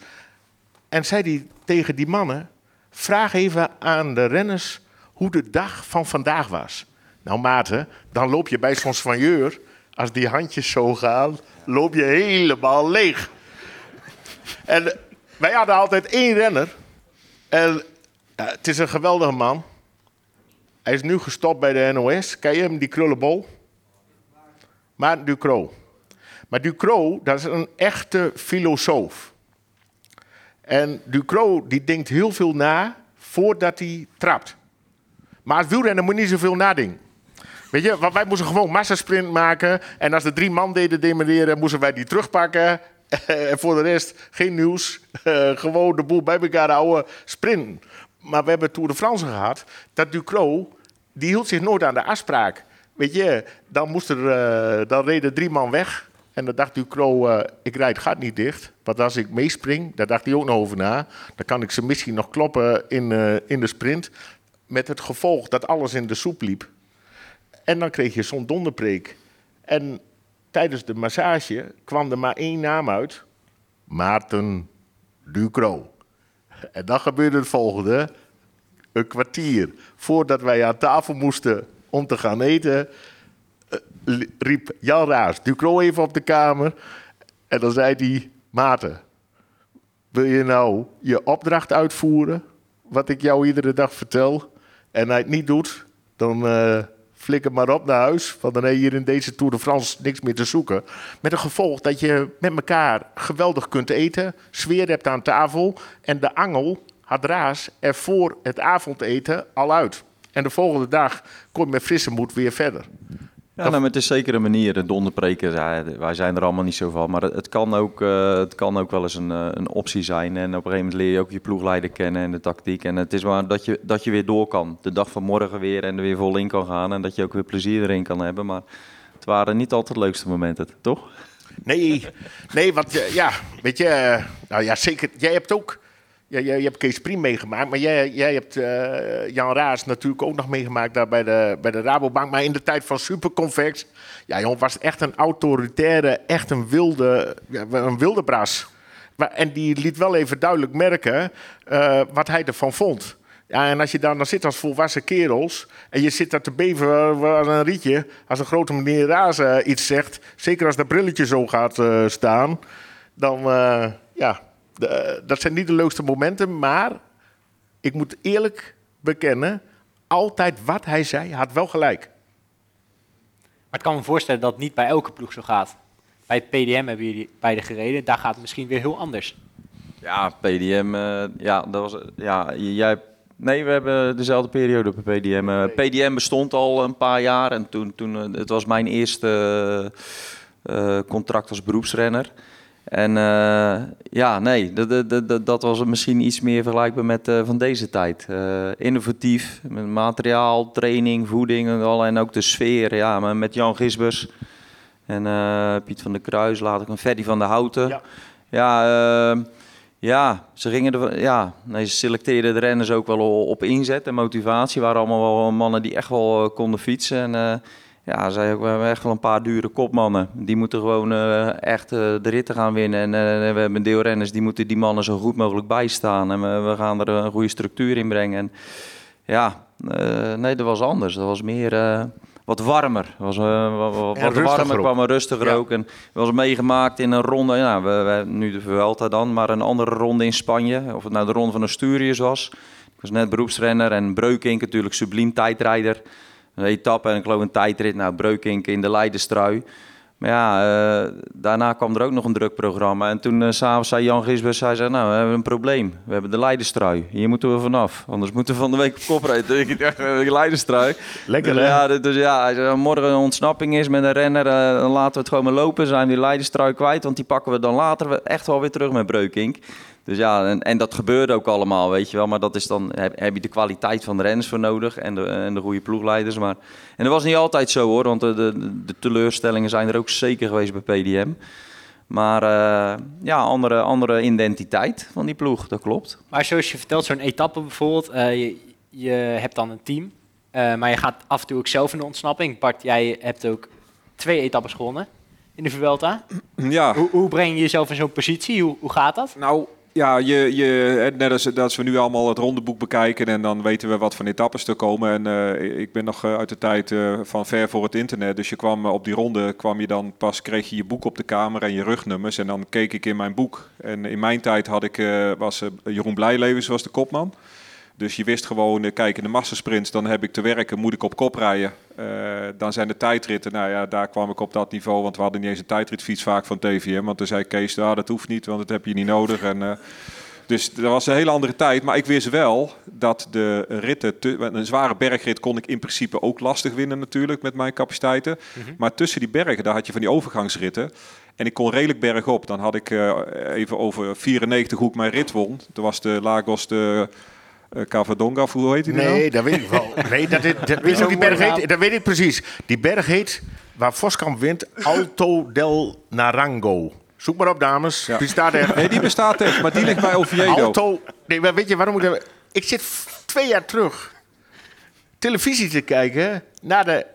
en zei hij tegen die mannen, vraag even aan de renners hoe de dag van vandaag was. Nou Maarten, dan loop je bij zo'n soigneur, als die handjes zo gaan, loop je helemaal leeg. En wij hadden altijd één renner. En ja, het is een geweldige man. Hij is nu gestopt bij de NOS. Ken je hem, die krullenbol? Maarten Ducro. Maar Ducro, dat is een echte filosoof. En Ducro, die denkt heel veel na voordat hij trapt. Maar het wielrennen moet niet zoveel nadenken. Weet je, wij moesten gewoon massasprint maken. En als de drie man deden demereren, moesten wij die terugpakken. En voor de rest geen nieuws. Gewoon de boel bij elkaar houden, sprinten. Maar we hebben Tour de France gehad. Dat Ducro, die hield zich nooit aan de afspraak. Weet je, dan, moest er, eh, dan reden drie man weg. En dan dacht Ducro, eh ik rijd gat niet dicht. Want als ik meespring, daar dacht hij ook nog over na. Dan kan ik ze misschien nog kloppen in, eh, in de sprint. Met het gevolg dat alles in de soep liep. En dan kreeg je zo'n donderpreek. En tijdens de massage kwam er maar één naam uit. Maarten Ducro. En dan gebeurde het volgende. Een kwartier voordat wij aan tafel moesten om te gaan eten... eh, riep Jan Raas Ducro even op de kamer. En dan zei hij... Maarten, wil je nou je opdracht uitvoeren? Wat ik jou iedere dag vertel. En hij het niet doet, dan eh flikker maar op naar huis. Want dan heb je hier in deze Tour de France niks meer te zoeken. Met een gevolg dat je met elkaar geweldig kunt eten. Sfeer hebt aan tafel. En de angel had Raas er voor het avondeten al uit. En de volgende dag kon je met frisse moed weer verder. Ja, nou, maar het is zeker een manier. De donderpreken, wij zijn er allemaal niet zo van. Maar het, kan, ook, eh, het kan ook wel eens een, eh, een optie zijn. En op een gegeven moment leer je ook je ploegleider kennen en de tactiek. En het is maar dat je, dat je weer door kan. De dag van morgen weer en er weer vol in kan gaan. En dat je ook weer plezier erin kan hebben. Maar het waren niet altijd de leukste momenten, toch? Nee, nee, want eh, ja, weet je, nou ja, zeker. Jij hebt ook, ja, jij, je hebt Kees Priem meegemaakt, maar jij, jij hebt eh, Jan Raas natuurlijk ook nog meegemaakt daar bij de, bij de Rabobank. Maar in de tijd van Superconvex, ja, jongen, was echt een autoritaire, echt een wilde, een wilde bras. En die liet wel even duidelijk merken eh, wat hij ervan vond. Ja, en als je daar dan zit als volwassen kerels en je zit daar te beven als een rietje, als een grote meneer Raas eh, iets zegt, zeker als dat brilletje zo gaat staan, dan ja, de- dat zijn niet de leukste momenten, maar ik moet eerlijk bekennen, altijd wat hij zei, had wel gelijk. Maar ik kan me voorstellen dat het niet bij elke ploeg zo gaat. Bij het PDM hebben jullie beide gereden. Daar gaat het misschien weer heel anders. Ja, PDM, eh, ja, dat was, ja, jij, nee, we hebben dezelfde periode op de PDM. Eh, PDM bestond al een paar jaar en toen, toen eh, het was mijn eerste contract als beroepsrenner. En eh, ja, nee, dat, dat, dat, dat was misschien iets meer vergelijkbaar met eh, van deze tijd. Eh, innovatief, met materiaal, training, voeding en, al, en ook de sfeer. Ja, maar met Jan Gisbers en Piet van der Kruis, later een Ferdy van der Houten. Ja. Ja, ehm, ja, ze gingen er, ja, nee, ze selecteerden de renners ook wel op inzet en motivatie. waren allemaal wel mannen die echt wel konden fietsen. En ja, zij ook, we hebben echt wel een paar dure kopmannen. Die moeten gewoon eh, echt eh, de ritten gaan winnen. En eh, we hebben een deel renners die moeten die mannen zo goed mogelijk bijstaan. En we, we gaan er een goede structuur in brengen. En ja, nee, dat was anders. Dat was meer... wat warmer. Was, wat, En warmer kwam er rustiger Ja. ook. En was meegemaakt in een ronde, ja, we, we, nu de Vuelta dan, maar een andere ronde in Spanje. Of het nou de ronde van Asturias was. Ik was net beroepsrenner en Breukink natuurlijk subliem tijdrijder. Een etappe en ik geloof een tijdrit. Nou, Breukink in de Leidenstrui. Maar ja, eh, daarna kwam er ook nog een druk programma. En toen s s'avonds zei Jan Gisbert, hij zei, nou, we hebben een probleem. We hebben de leiderstrui. Hier moeten we vanaf. Anders moeten we van de week op kop rijden. Ik dacht, eh, leiderstrui. Lekker, dus, hè? ja, dus ja, hij zei, als morgen een ontsnapping is met een renner, dan laten we het gewoon maar lopen. Zijn we die leiderstrui kwijt, want die pakken we dan later we- echt wel weer terug met Breukink. Dus ja, en, en dat gebeurde ook allemaal, weet je wel. Maar dat is dan, heb, heb je de kwaliteit van de renners voor nodig en de, en de goede ploegleiders. Maar, en dat was niet altijd zo hoor, want de, de, de teleurstellingen zijn er ook zeker geweest bij PDM. Maar eh, ja, andere, andere identiteit van die ploeg, dat klopt. Maar zoals je vertelt, zo'n etappe bijvoorbeeld, eh, je, je hebt dan een team, eh, maar je gaat af en toe ook zelf in de ontsnapping. Bart, jij hebt ook twee etappes gewonnen in de Vuelta. Ja, Hoe, hoe breng je jezelf in zo'n positie? Hoe, hoe gaat dat? Nou, ja, je, je, net als, als we nu allemaal het rondeboek bekijken en dan weten we wat voor etappes er komen. En eh, ik ben nog eh, uit de tijd eh, van ver voor het internet. Dus je kwam op die ronde, kwam je dan pas, kreeg je je boek op de kamer en je rugnummers. En dan keek ik in mijn boek. En in mijn tijd had ik, was Jeroen Blijlevens was de kopman. Dus je wist gewoon, kijk in de massasprints, dan heb ik te werken, moet ik op kop rijden. Eh, dan zijn de tijdritten, nou ja, daar kwam ik op dat niveau, want we hadden niet eens een tijdritfiets vaak van TVM. Want toen zei Kees, ah, dat hoeft niet, want dat heb je niet nodig. En, eh, dus dat was een hele andere tijd. Maar ik wist wel dat de ritten, te- een zware bergrit kon ik in principe ook lastig winnen natuurlijk met mijn capaciteiten. Maar tussen die bergen, daar had je van die overgangsritten. En ik kon redelijk bergop. Dan had ik eh, even over 94 hoe ik mijn rit won. Toen was de Lagos de eh, Cavadonga, hoe heet die nou? Nee, dat weet ik wel. Nee, dat, is, dat, weet die berg heet? Dat weet ik precies. Die berg heet, waar Voskamp wint, Alto del Narango. Zoek maar op, dames. Ja. Die staat er. Nee, die bestaat echt, maar die ligt bij Oviedo. Alto. Nee, maar weet je waarom ik dat... Ik zit twee jaar terug televisie te kijken naar de,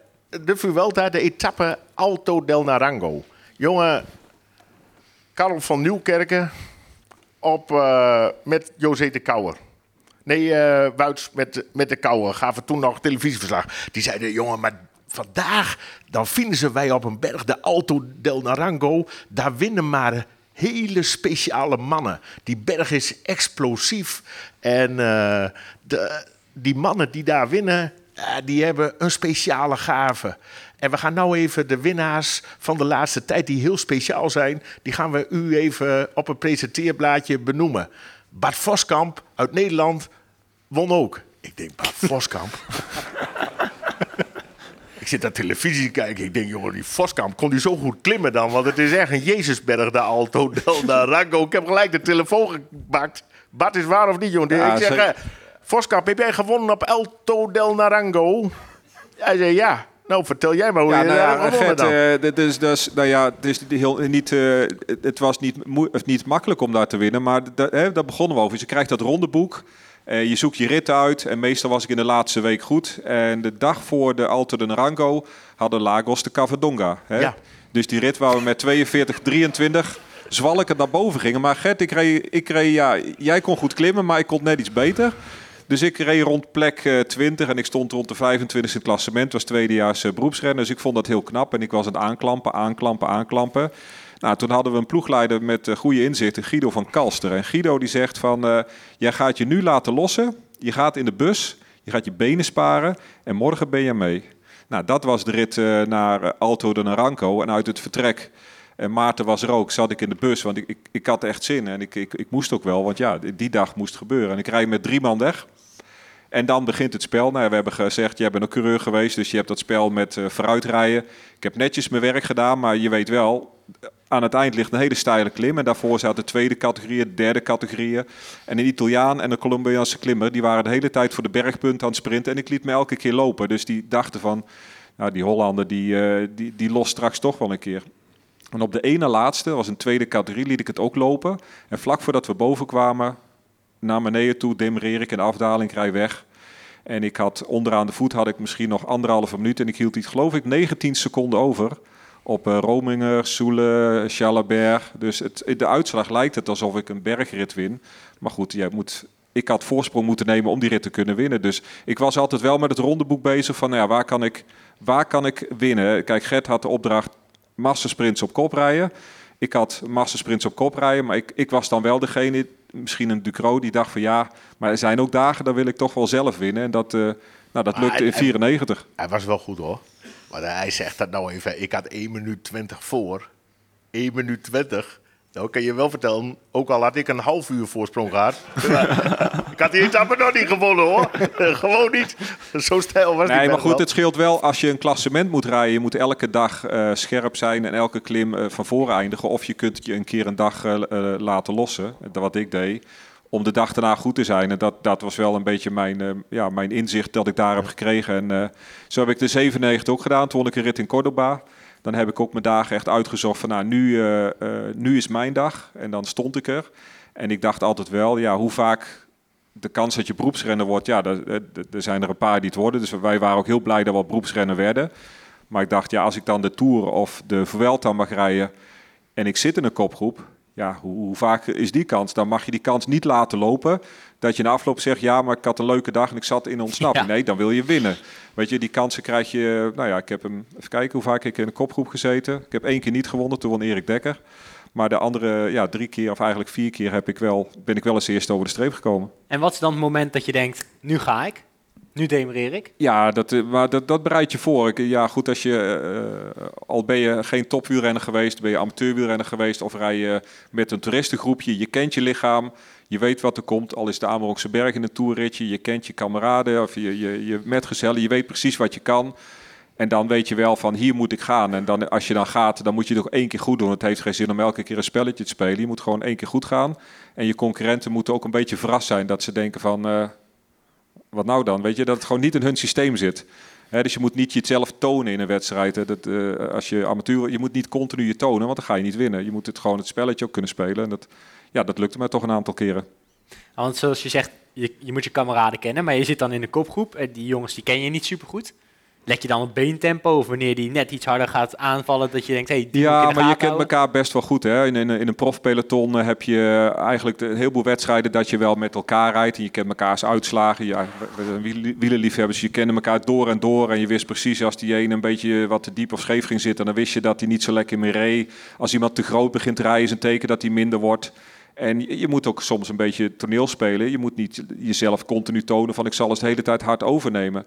de Vuelta, de etappe Alto del Narango. Jongen, Karel van Nieuwkerken op, eh, met José de Kouwer. Nee, eh Wuits met, met de Kouwer gaven toen nog televisieverslag. Die zeiden, jongen, maar vandaag dan vinden ze wij op een berg, de Alto del Narango. Daar winnen maar hele speciale mannen. Die berg is explosief. En eh, de, die mannen die daar winnen, ja, die hebben een speciale gave. En we gaan nou even de winnaars van de laatste tijd, die heel speciaal zijn, die gaan we u even op een presenteerblaadje benoemen. Bart Voskamp uit Nederland won ook. Ik denk, Bart Voskamp. ik zit naar televisie te kijken. Ik denk, jongen, die Voskamp, kon die zo goed klimmen dan? Want het is echt een Jezusberg, de Alto del Narango. Ik heb gelijk de telefoon gepakt. Bart is waar of niet, jongen? Ja, ik zeg, ze- eh, Voskamp, heb jij gewonnen op Alto del Narango? Hij zei, ja. Nou, vertel jij maar hoe Ja, je nou daar ja, dan. eh, dit is, dus, nou ja, het, is heel, niet, eh, het- was niet, moe- of niet makkelijk om daar te winnen, maar da- hè, daar begonnen we over. Dus je krijgt dat rondeboek, eh, je zoekt je rit uit en meestal was ik in de laatste week goed. En de dag voor de Alto de Narango hadden Lagos de Cavadonga. Hè? Ja. Dus die rit waar we met 42, 23 zwalken naar boven gingen. Maar Gert, ik reed, ik reed, ja, jij kon goed klimmen, maar ik kon net iets beter. Dus ik reed rond plek eh, 20 en ik stond rond de 25 in het klassement. was tweedejaars eh, beroepsrenner, dus ik vond dat heel knap. En ik was aan het aanklampen, aanklampen, aanklampen. Nou, toen hadden we een ploegleider met eh, goede inzichten, Guido van Kalster. En Guido die zegt van, eh, jij gaat je nu laten lossen. Je gaat in de bus, je gaat je benen sparen en morgen ben je mee. Nou, dat was de rit eh, naar eh, Alto de Naranco. En uit het vertrek, en Maarten was er ook, zat ik in de bus. Want ik, ik, ik had echt zin en ik, ik, ik moest ook wel. Want ja, die dag moest gebeuren. En ik rijd met drie man weg. En dan begint het spel. Nou, we hebben gezegd, jij bent een coureur geweest, dus je hebt dat spel met eh vooruitrijden. Ik heb netjes mijn werk gedaan, maar je weet wel, aan het eind ligt een hele steile klim. En daarvoor zaten tweede categorieën, derde categorieën. En een Italiaan en een Colombiaanse klimmer, die waren de hele tijd voor de bergpunt aan het sprinten. En ik liet me elke keer lopen. Dus die dachten van, nou, die Hollander, die, eh, die, die lost straks toch wel een keer. En op de ene laatste, was een tweede categorie, liet ik het ook lopen. En vlak voordat we boven kwamen, naar beneden toe, demereer ik de afdaling, rij weg. En ik had onderaan de voet had ik misschien nog anderhalve minuut. En ik hield iets, geloof ik, 19 seconden over. Op eh, Rominger, Soele, Chalabert. Dus het, de uitslag lijkt het alsof ik een bergrit win. Maar goed, jij moet, ik had voorsprong moeten nemen om die rit te kunnen winnen. Dus ik was altijd wel met het rondeboek bezig van nou ja, waar, kan ik, waar kan ik winnen. Kijk, Gert had de opdracht massasprints op kop rijden. Ik had massasprints op kop rijden, maar ik, ik was dan wel degene, misschien een Ducro, die dacht van ja, maar er zijn ook dagen, daar wil ik toch wel zelf winnen. En dat, eh, nou, dat Maar lukte in hij- 94. Hij was wel goed hoor. Maar hij zegt dat nou even. Ik had 1 minuut 20 voor. 1 minuut 20. Nou kan je wel vertellen, ook al had ik een half uur voorsprong gehad. ik had die etappe nog niet gewonnen hoor. Gewoon niet. Zo stijl was Nee, maar goed, wel. het scheelt wel als je een klassement moet rijden. Je moet elke dag eh, scherp zijn en elke klim eh, van voren eindigen. Of je kunt je een keer een dag eh, laten lossen, Dat wat ik deed. Om de dag daarna goed te zijn. En dat, dat was wel een beetje mijn, ja, mijn inzicht dat ik daar heb gekregen. En zo heb ik de 97 ook gedaan. Toen won ik een rit in Cordoba. Dan heb ik ook mijn dagen echt uitgezocht van nou, nu, eh, eh, nu is mijn dag. En dan stond ik er. En ik dacht altijd wel, ja, hoe vaak de kans dat je beroepsrenner wordt, ja, er, er- er zijn er een paar die het worden. Dus wij waren ook heel blij dat we beroepsrenner werden. Maar ik dacht, ja, als ik dan de Tour of de Vuelta mag rijden en ik zit in een kopgroep, ja, hoe, hoe vaak is die kans? Dan mag je die kans niet laten lopen. Dat je na afloop zegt, ja, maar ik had een leuke dag en ik zat in ontsnapping. Ja. Nee, dan wil je winnen. Weet je, die kansen krijg je... Nou ja, ik heb hem... Even kijken hoe vaak ik in een kopgroep gezeten. Ik heb één keer niet gewonnen, toen won Erik Dekker. Maar de andere ja, drie keer, of eigenlijk vier keer, heb ik wel, ben ik wel eens eerst over de streep gekomen. En wat is dan het moment dat je denkt, nu ga ik? Nu demereer ik? Ja, dat, eh, maar dat, dat bereid je voor. Ja, goed, als je, eh, al ben je geen topwielrenner geweest, ben je amateurwielrenner geweest of rij je met een toeristengroepje, je kent je lichaam, je weet wat er komt. Al is de Amerongse Berg in een toerritje, je kent je kameraden of je, je, je metgezellen, je weet precies wat je kan. En dan weet je wel van hier moet ik gaan. En dan, als je dan gaat, dan moet je het ook één keer goed doen. Het heeft geen zin om elke keer een spelletje te spelen. Je moet gewoon één keer goed gaan. En je concurrenten moeten ook een beetje verrast zijn dat ze denken van... eh, wat nou dan? Weet je, dat het gewoon niet in hun systeem zit. Dus je moet niet jezelf tonen in een wedstrijd. Dat, eh, als je amateur, je moet niet continu je tonen, want dan ga je niet winnen. Je moet het gewoon het spelletje ook kunnen spelen. En dat, ja, dat lukte mij toch een aantal keren. Want zoals je zegt, je, je moet je kameraden kennen, maar je zit dan in een kopgroep. En die jongens die ken je niet supergoed. Let je dan op beentempo of wanneer die net iets harder gaat aanvallen, dat je denkt, hey, die Ja, maar je kent elkaar best wel goed. Hè? In, in, in een profpeloton eh, heb je eigenlijk de- een heleboel wedstrijden dat je wel met elkaar rijdt. En je kent elkaars uitslagen. Ja, we zijn wiel- wielerliefhebbers, je kende elkaar door en door. En je wist precies als die ene een beetje wat te diep of scheef ging zitten, dan wist je dat hij niet zo lekker meer reed. Als iemand te groot begint te rijden, is een teken dat hij minder wordt. En je, moet ook soms een beetje toneel spelen. Je moet niet jezelf continu tonen van ik zal het de hele tijd hard overnemen.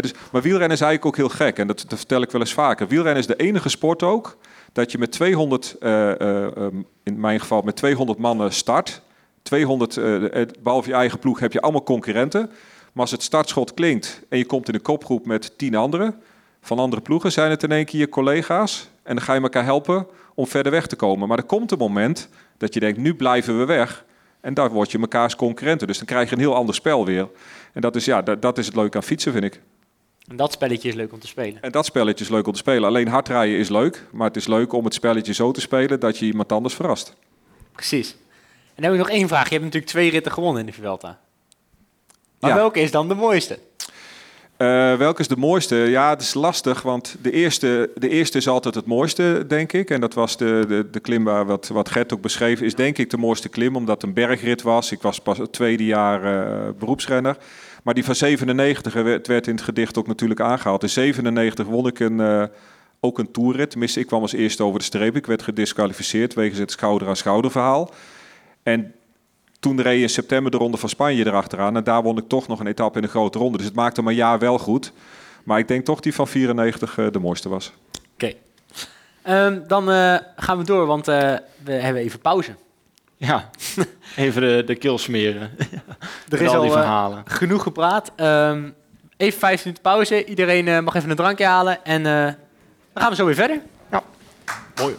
Dus, maar wielrennen is eigenlijk ook heel gek. En dat, vertel ik wel eens vaker. Wielrennen is de enige sport ook dat je met 200, eh, eh, ehm, in mijn geval met 200 mannen start. 200, eh, eh, behalve je eigen ploeg heb je allemaal concurrenten. Maar als het startschot klinkt en je komt in een kopgroep met 10 anderen van andere ploegen, zijn het in één keer je collega's. En dan ga je elkaar helpen om verder weg te komen. Maar er komt een moment dat je denkt, nu blijven we weg. En daar word je mekaars concurrenten. Dus dan krijg je een heel ander spel weer. En dat is, ja, dat, dat is het leuke aan fietsen, vind ik. En dat spelletje is leuk om te spelen. En dat spelletje is leuk om te spelen. Alleen hardrijden is leuk, maar het is leuk om het spelletje zo te spelen dat je iemand anders verrast. Precies. En dan heb ik nog één vraag. Je hebt natuurlijk twee ritten gewonnen in de Vuelta. Maar Ja. welke is dan de mooiste? Eh, welke is de mooiste? Ja, het is lastig, want de eerste, de eerste is altijd het mooiste, denk ik. En dat was de, de, de klim waar wat, wat Gert ook beschreef, is denk ik de mooiste klim, omdat het een bergrit was. Ik was pas het tweede jaar eh, beroepsrenner. Maar die van 97 werd, in het gedicht ook natuurlijk aangehaald. In 97 won ik een, eh, ook een toerrit. Tenminste, ik kwam als eerste over de streep. Ik werd gedisqualificeerd wegens het schouder-aan-schouder verhaal. En toen reed je in september de Ronde van Spanje erachteraan. En daar won ik toch nog een etappe in de grote ronde. Dus het maakte mijn jaar wel goed. Maar ik denk toch die van 94 eh, de mooiste was. Oké. Ehm, dan eh, gaan we door, want eh, we hebben even pauze. Ja, even de, de keel smeren. Er is al die al verhalen. genoeg gepraat. Ehm, even vijf minuten pauze. Iedereen mag even een drankje halen. En eh, dan gaan we zo weer verder. Mooi.